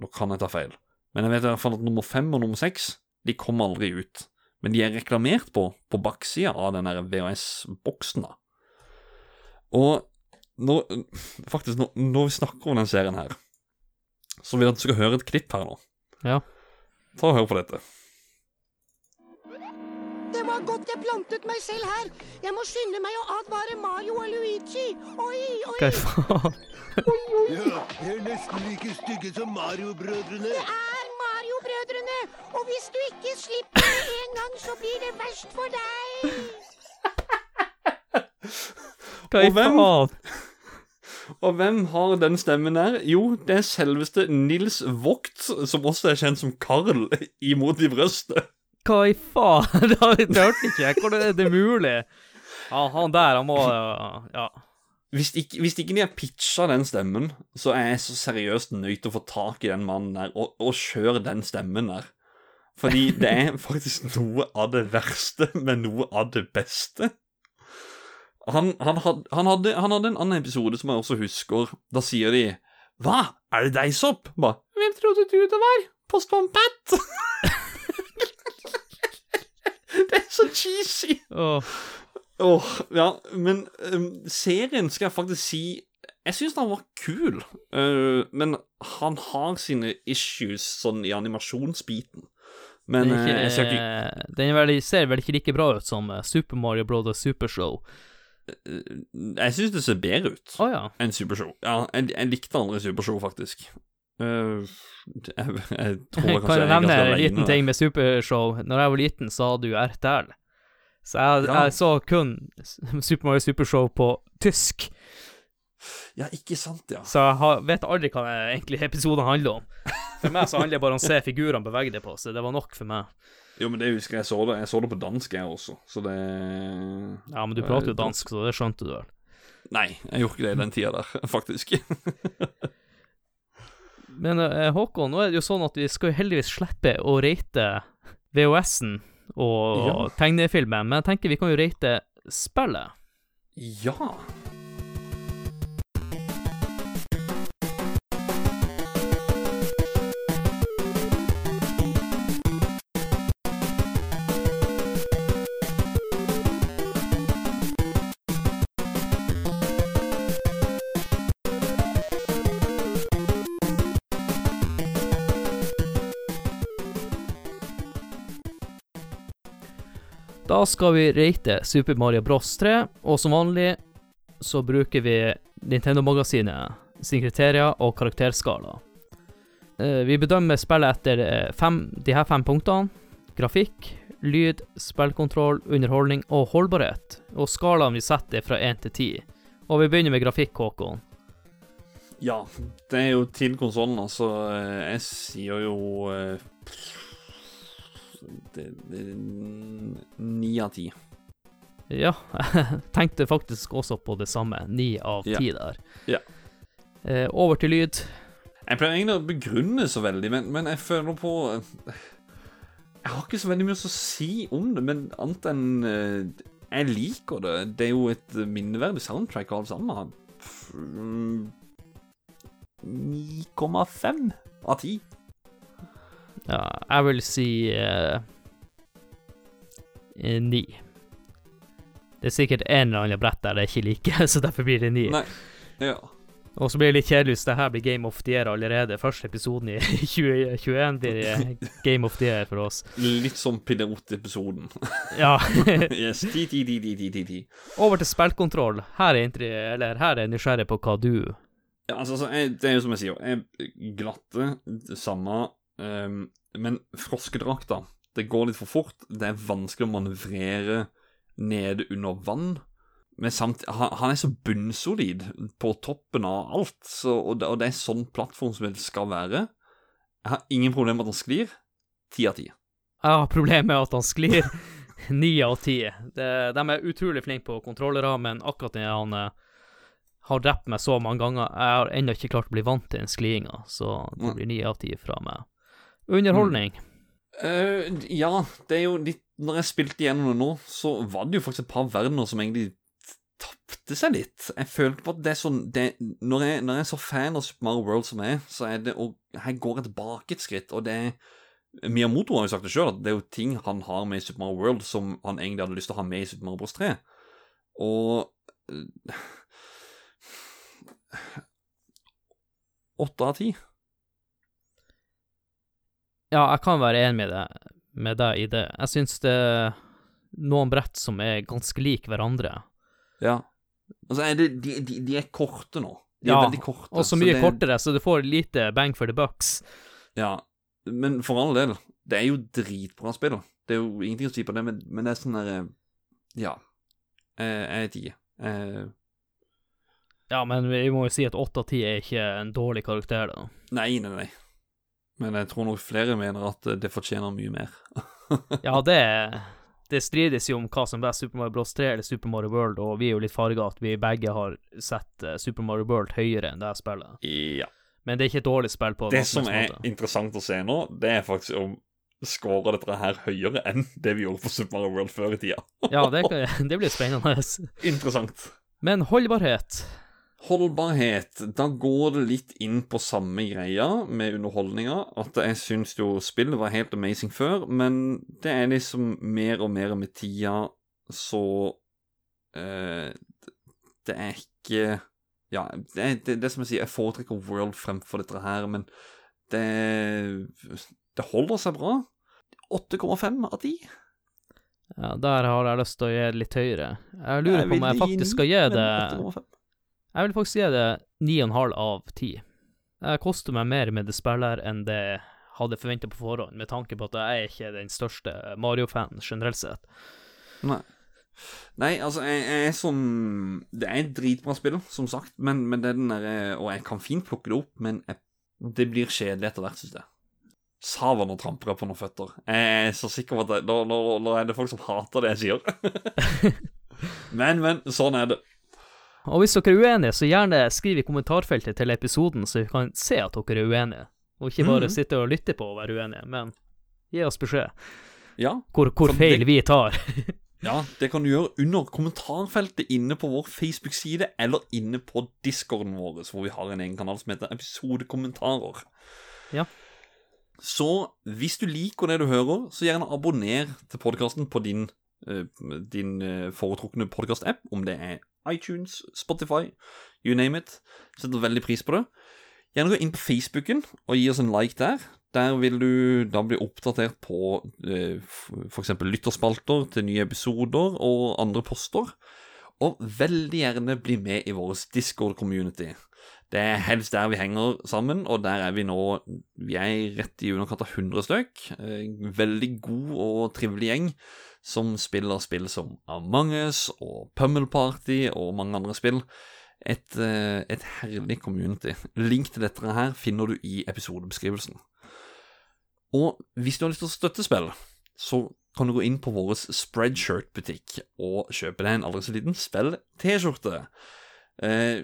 Nå kan jeg ta feil. Men jeg vet i hvert fall at nummer fem og nummer seks de kom aldri ut. Men de er reklamert på på baksida av den VHS-boksen, da. Og når, faktisk, når, når vi snakker om den serien her, så vil jeg at du skal høre et klipp her nå. Ja. Ta og Hør på dette. Det var godt jeg plantet meg selv her. Jeg må skynde meg å advare Mario og Luigi. Oi, oi. Hva faen? Ja, de er nesten like stygge som Mario-brødrene. Det er Mario-brødrene. Og hvis du ikke slipper det en gang, så blir det verst for deg. Hva i faen? Og hvem har den stemmen der? Jo, det er selveste Nils Vogt, som også er kjent som Karl *laughs* imot i brøstet. Hva i faen? *laughs* Det hørte ikke jeg. Hvordan er det mulig? Ja, han der, han må Ja. Hvis ikke, hvis ikke de har pitcha den stemmen, så er jeg så seriøst nødt til å få tak i den mannen der og, og kjøre den stemmen der. Fordi det er faktisk noe av det verste, men noe av det beste. Han, han, had, han, hadde, han hadde en annen episode som jeg også husker. Da sier de Hva, er det deg, Sopp? Ba, Hvem trodde du det var? Postmann Pat? *laughs* det er så cheesy. Åh. Åh, ja, men um, serien skal jeg faktisk si Jeg syns den var kul, uh, men han har sine issues sånn i animasjonsbiten. Men Den, øh, ikke, skal ikke den er vel, ser vel ikke like bra ut som eh, Super Mario Brothers Supershow. Jeg syns det ser bedre ut oh, ja. enn Supershow. Ja, jeg, jeg likte andre Supershow, faktisk. Uh, jeg, jeg tror jeg Kan jeg nevne en liten ting med Supershow? Når jeg var liten, så hadde jo RTL. Så jeg, Ja. jeg så kun *laughs* Super Mario Supershow på tysk. Ja, ikke sant, ja. Så jeg har, vet aldri hva det egentlig episoden handler om. For meg så handler det bare om å se figurene bevege deg på seg. Det var nok for meg. Jo, men det husker jeg så det. Jeg så det på dansk, jeg også, så det Ja, men du prater jo dansk, så det skjønte du vel. Nei, jeg gjorde ikke det i den tida der, *laughs* faktisk. *laughs* Men eh, Håkon, nå er det jo sånn at vi skal jo heldigvis slippe å rate VHS-en og Ja. tegnefilmen, men jeg tenker vi kan jo rate spillet. ja. Da skal vi rate Super Mario Bros 3, og som vanlig så bruker vi Nintendo-magasinet sine kriterier og karakterskala. Eh, Vi bedømmer spillet etter eh, fem, de her fem punktene. Grafikk, lyd, spillkontroll, underholdning og holdbarhet. Og skalaen vi setter er fra 1 til 10. Og vi begynner med grafikk, Håkon. Ja, det er jo til konsollen, altså. eh, Jeg sier jo eh, Ni av ti. Ja, jeg *laughs* tenkte faktisk også på det samme. Ni av Ja. ti der. Ja. Eh, over til lyd. Jeg pleier egentlig å begrunne så veldig, men, men jeg føler på eh, Jeg har ikke så veldig mye å si om det, men annet enn eh, Jeg liker det. Det er jo et minneverdig soundtrack av alt sammen. Mm, 9,5 av 10. Ja, jeg vil si eh, eh, ni. Det er sikkert en eller annen brett der det ikke liker, *laughs* så derfor blir det ni. Nei. Ja. Og så blir det litt kjedelig hvis det her blir Game of the Year allerede. Første episoden i *laughs* 2021 blir *laughs* Game of the Year for oss. Litt som pilotepisoden. Ja. yes. 10, 10, 10, 10, 10, 10, 10. Over til spillkontroll. Her er, intri, eller, her er jeg nysgjerrig på hva du Ja, altså, jeg, det er jo som jeg sier, jeg glatte, samme, ehm, men froskedrakta, det går litt for fort, det er vanskelig å manøvrere nede under vann, men samt, han, han er så bunnsolid på toppen av alt, så, og, det, og det er sånn plattformspill skal være. Jeg har ingen problem med at han sklir, 10 av 10. Jeg har problemer med at han sklir. *laughs* Ni av ti. De er utrolig flinke på kontrollere, men akkurat når han eh, har drept meg så mange ganger Jeg har ennå ikke klart å bli vant til den skliinga, så det blir ni av ti fra meg. Underholdning. Uh, ja, det er jo litt Når jeg spilte gjennom det nå, så var det jo faktisk et par verdener som egentlig tapte seg litt. Jeg følte på at det er sånn det, når, jeg, når jeg er så fan av Super Mario World som jeg er, så er det og Her går jeg tilbake et skritt, og det er Miyamoto har jo sagt det sjøl, at det er jo ting han har med i Super Mario World som han egentlig hadde lyst til å ha med i Super Mario Bros. 3. Og eh, Åtte av ti. Ja, jeg kan være enig med deg, med deg i det. Jeg syns det er noen brett som er ganske like hverandre. Ja. Altså, er det, de, de, de er korte nå. De Ja, veldig korte. Og så mye det, kortere, så du får lite bang for the bucks. Ja, men for all del, det er jo dritbra spill. Det er jo ingenting å si på det, men, men det er sånn derre Ja. Jeg jeg er ti. Eh, Ja, men vi må jo si at åtte av ti er ikke en dårlig karakter, da. Nei, nei, nei. Men jeg tror nok flere mener at eh, det fortjener mye mer. *laughs* Ja, det Det strides jo om hva som er best, Super Mario Bros 3 eller Super Mario World, og vi er jo litt farga at vi begge har sett eh, Super Mario World høyere enn det her spillet. Ja. Men det er ikke et dårlig spill på Det som er måte. interessant å se nå, det er faktisk om scorer dette her høyere enn det vi gjorde på Super Mario World før i tida. Ja, det, *laughs* *laughs* det blir spennende. Interessant. Men holdbarhet Holdbarhet. Da går det litt inn på samme greia med underholdninga. At jeg syns jo spillet var helt amazing før, men det er liksom mer og mer med tida så eh, Det er ikke Ja, det er det, det som jeg sier, jeg foretrekker World fremfor dette her, men det Det holder seg bra. 8,5 av 10. Ja, der har jeg lyst til å gi det litt høyere. Jeg lurer på om jeg faktisk skal gi det 8,5. Jeg vil faktisk gi det 9,5 av 10. Det koster meg mer med det spillet her enn det jeg hadde forventa på forhånd, med tanke på at jeg er ikke den største Mario-fanen generelt sett. Nei. Nei, altså, jeg, jeg er sånn Det er et dritbra spill, som sagt, men, men det er den derre Og jeg kan fint plukke det opp, men jeg Det blir kjedelig etter hvert, syns jeg. Sava, nå tramper jeg på noen føtter. Jeg er så sikker på at det, nå, nå, nå er det folk som hater det jeg sier. *laughs* *laughs* men, men, sånn er det. Og hvis dere er uenige, så gjerne skriv i kommentarfeltet til episoden, så vi kan se at dere er uenige. Og ikke bare mm. sitte og lytte på og være uenige, men gi oss beskjed Ja, hvor, hvor feil det- vi tar. *laughs* ja, det kan du gjøre under kommentarfeltet inne på vår Facebook-side, eller inne på discorden vår, hvor vi har en egen kanal som heter Episodekommentarer. Ja. Så hvis du liker det du hører, så gjerne abonner til podkasten på din, eh, din eh, foretrukne podkast-app, om det er iTunes, Spotify, you name it. Setter veldig pris på det. Gjerne gå inn på Facebooken og gi oss en like der. Der vil du da bli oppdatert på eh, f.eks. lytterspalter til nye episoder og andre poster. Og veldig gjerne bli med i vår Discord-community. Det er helst der vi henger sammen, og der er vi nå Vi er rett i underkant av 100 stykk. Veldig god og trivelig gjeng som spiller spill som Among us og Pummel Party og mange andre spill. Et, eh, et herlig community. Link til dette her finner du i episodebeskrivelsen. Og hvis du har lyst til å støtte spill, så kan du gå inn på vår Spreadshirt-butikk og kjøpe deg en aldri så liten spill-T-skjorte. Eh,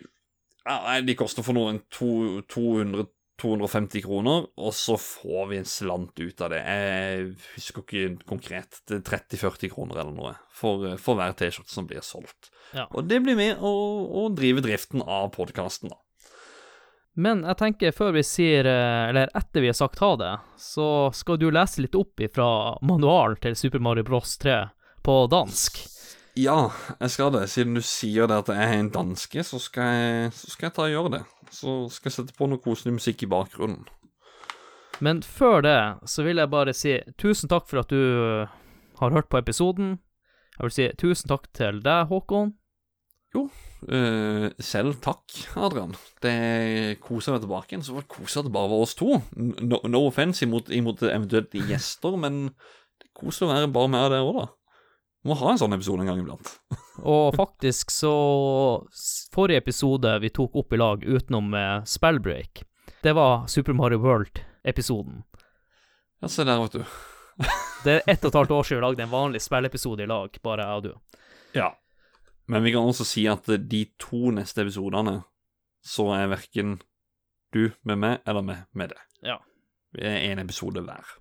de koster for noen enn 200 250 kroner, og så får vi en slant ut av det. Jeg husker ikke konkret. Det er 30-40 kroner eller noe for, for hver T-skjorte som blir solgt. Ja. Og det blir med å, å drive driften av podkasten, da. Men jeg tenker før vi sier, eh, eller etter vi har sagt ha det, så skal du lese litt opp ifra manualen til Super Mario Bros 3 på dansk. Ja, jeg skal det. Siden du sier det at jeg er en danske, så skal jeg, så skal jeg ta og gjøre det. Så skal jeg sette på noe koselig musikk i bakgrunnen. Men før det så vil jeg bare si tusen takk for at du eh, har hørt på episoden. Jeg vil si tusen takk til deg, Håkon. Eh, selv takk, Adrian. Det koser meg tilbake igjen. Så var det koselig at det bare var oss to. No, no offense imot, imot eventuelt gjester, men det koser å være bare med deg òg, da. Må ha en sånn episode en gang iblant. *laughs* Og faktisk så Forrige episode vi tok opp i lag utenom eh, Spellbreak, det var Super Mario World-episoden. Ja, se der, vet du. *laughs* Det er ett og et halvt år siden vi lagde en vanlig spillepisode i lag, bare jeg og du. Ja. Men vi kan også si at de to neste episodene, så er verken du med meg eller meg med det. Ja. Vi er én episode hver.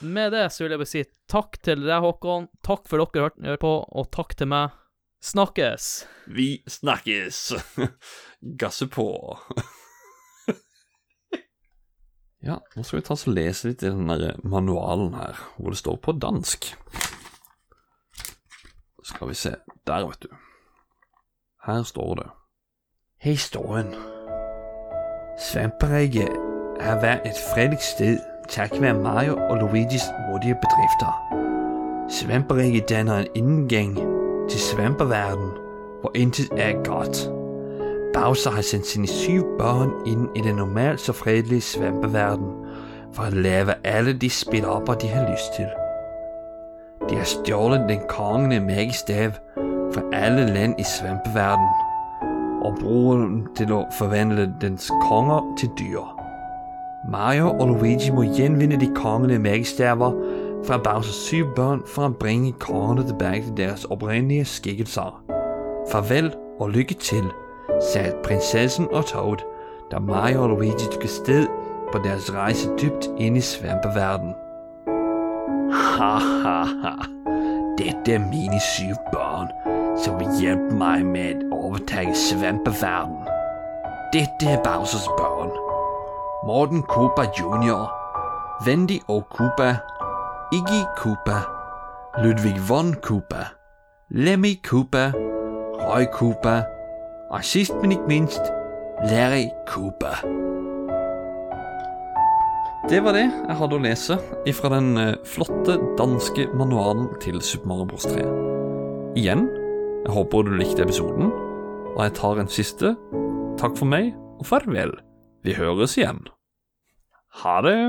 Med det så vil jeg bare si takk til deg, Håkon. Takk for dere hørte på, og takk til meg. Snakkes! Vi snakkes! *laughs* Gasse på. *laughs* ja, nå skal vi ta og lese litt i den manualen her, hvor det står på dansk. Skal vi se. Der, vet du. Her står det. Historien. Svamperegget har vært et fredelig sted takket være Mario og Luigis modige bedrifter. Svamperegget danner en inngang til svamperverden, hvor intet er godt. Bowser har sendt sine syv børn inn i den normalt så fredelige svampeverden for å leve alle de spillopper de har lyst til. De har stjålet den kongelige magistav fra alle land i svampeverden og bruker den til å forvandle dens konger til dyr. Mario og Luigi må gjenvinne de kongelige magistaver fra Bowsers syv børn for å bringe kongene tilbake til deres opprinnelige skikkelser. Farvel og lykke til, sa prinsessen og Toad da Mario og Luigi tok sted på deres reise dypt inn i svampeverden. Ha-ha-ha, dette er mine syv barn som vil hjelpe meg med å overta svampeverden. Dette er Bowsers barn. Morten Cooper jr., Wendy O. Cooper, Iggy Cooper, Ludvig von Cooper, Lemmy Cooper, Roy Cooper og sist, men ikke minst, Larry Cooper. Det var det jeg hadde å lese ifra den eh, flotte danske manualen til Super Mario Bros. 3. Igjen, jeg håper du likte episoden, og jeg tar en siste. Takk for meg, og farvel. Vi høres igjen. Ha det.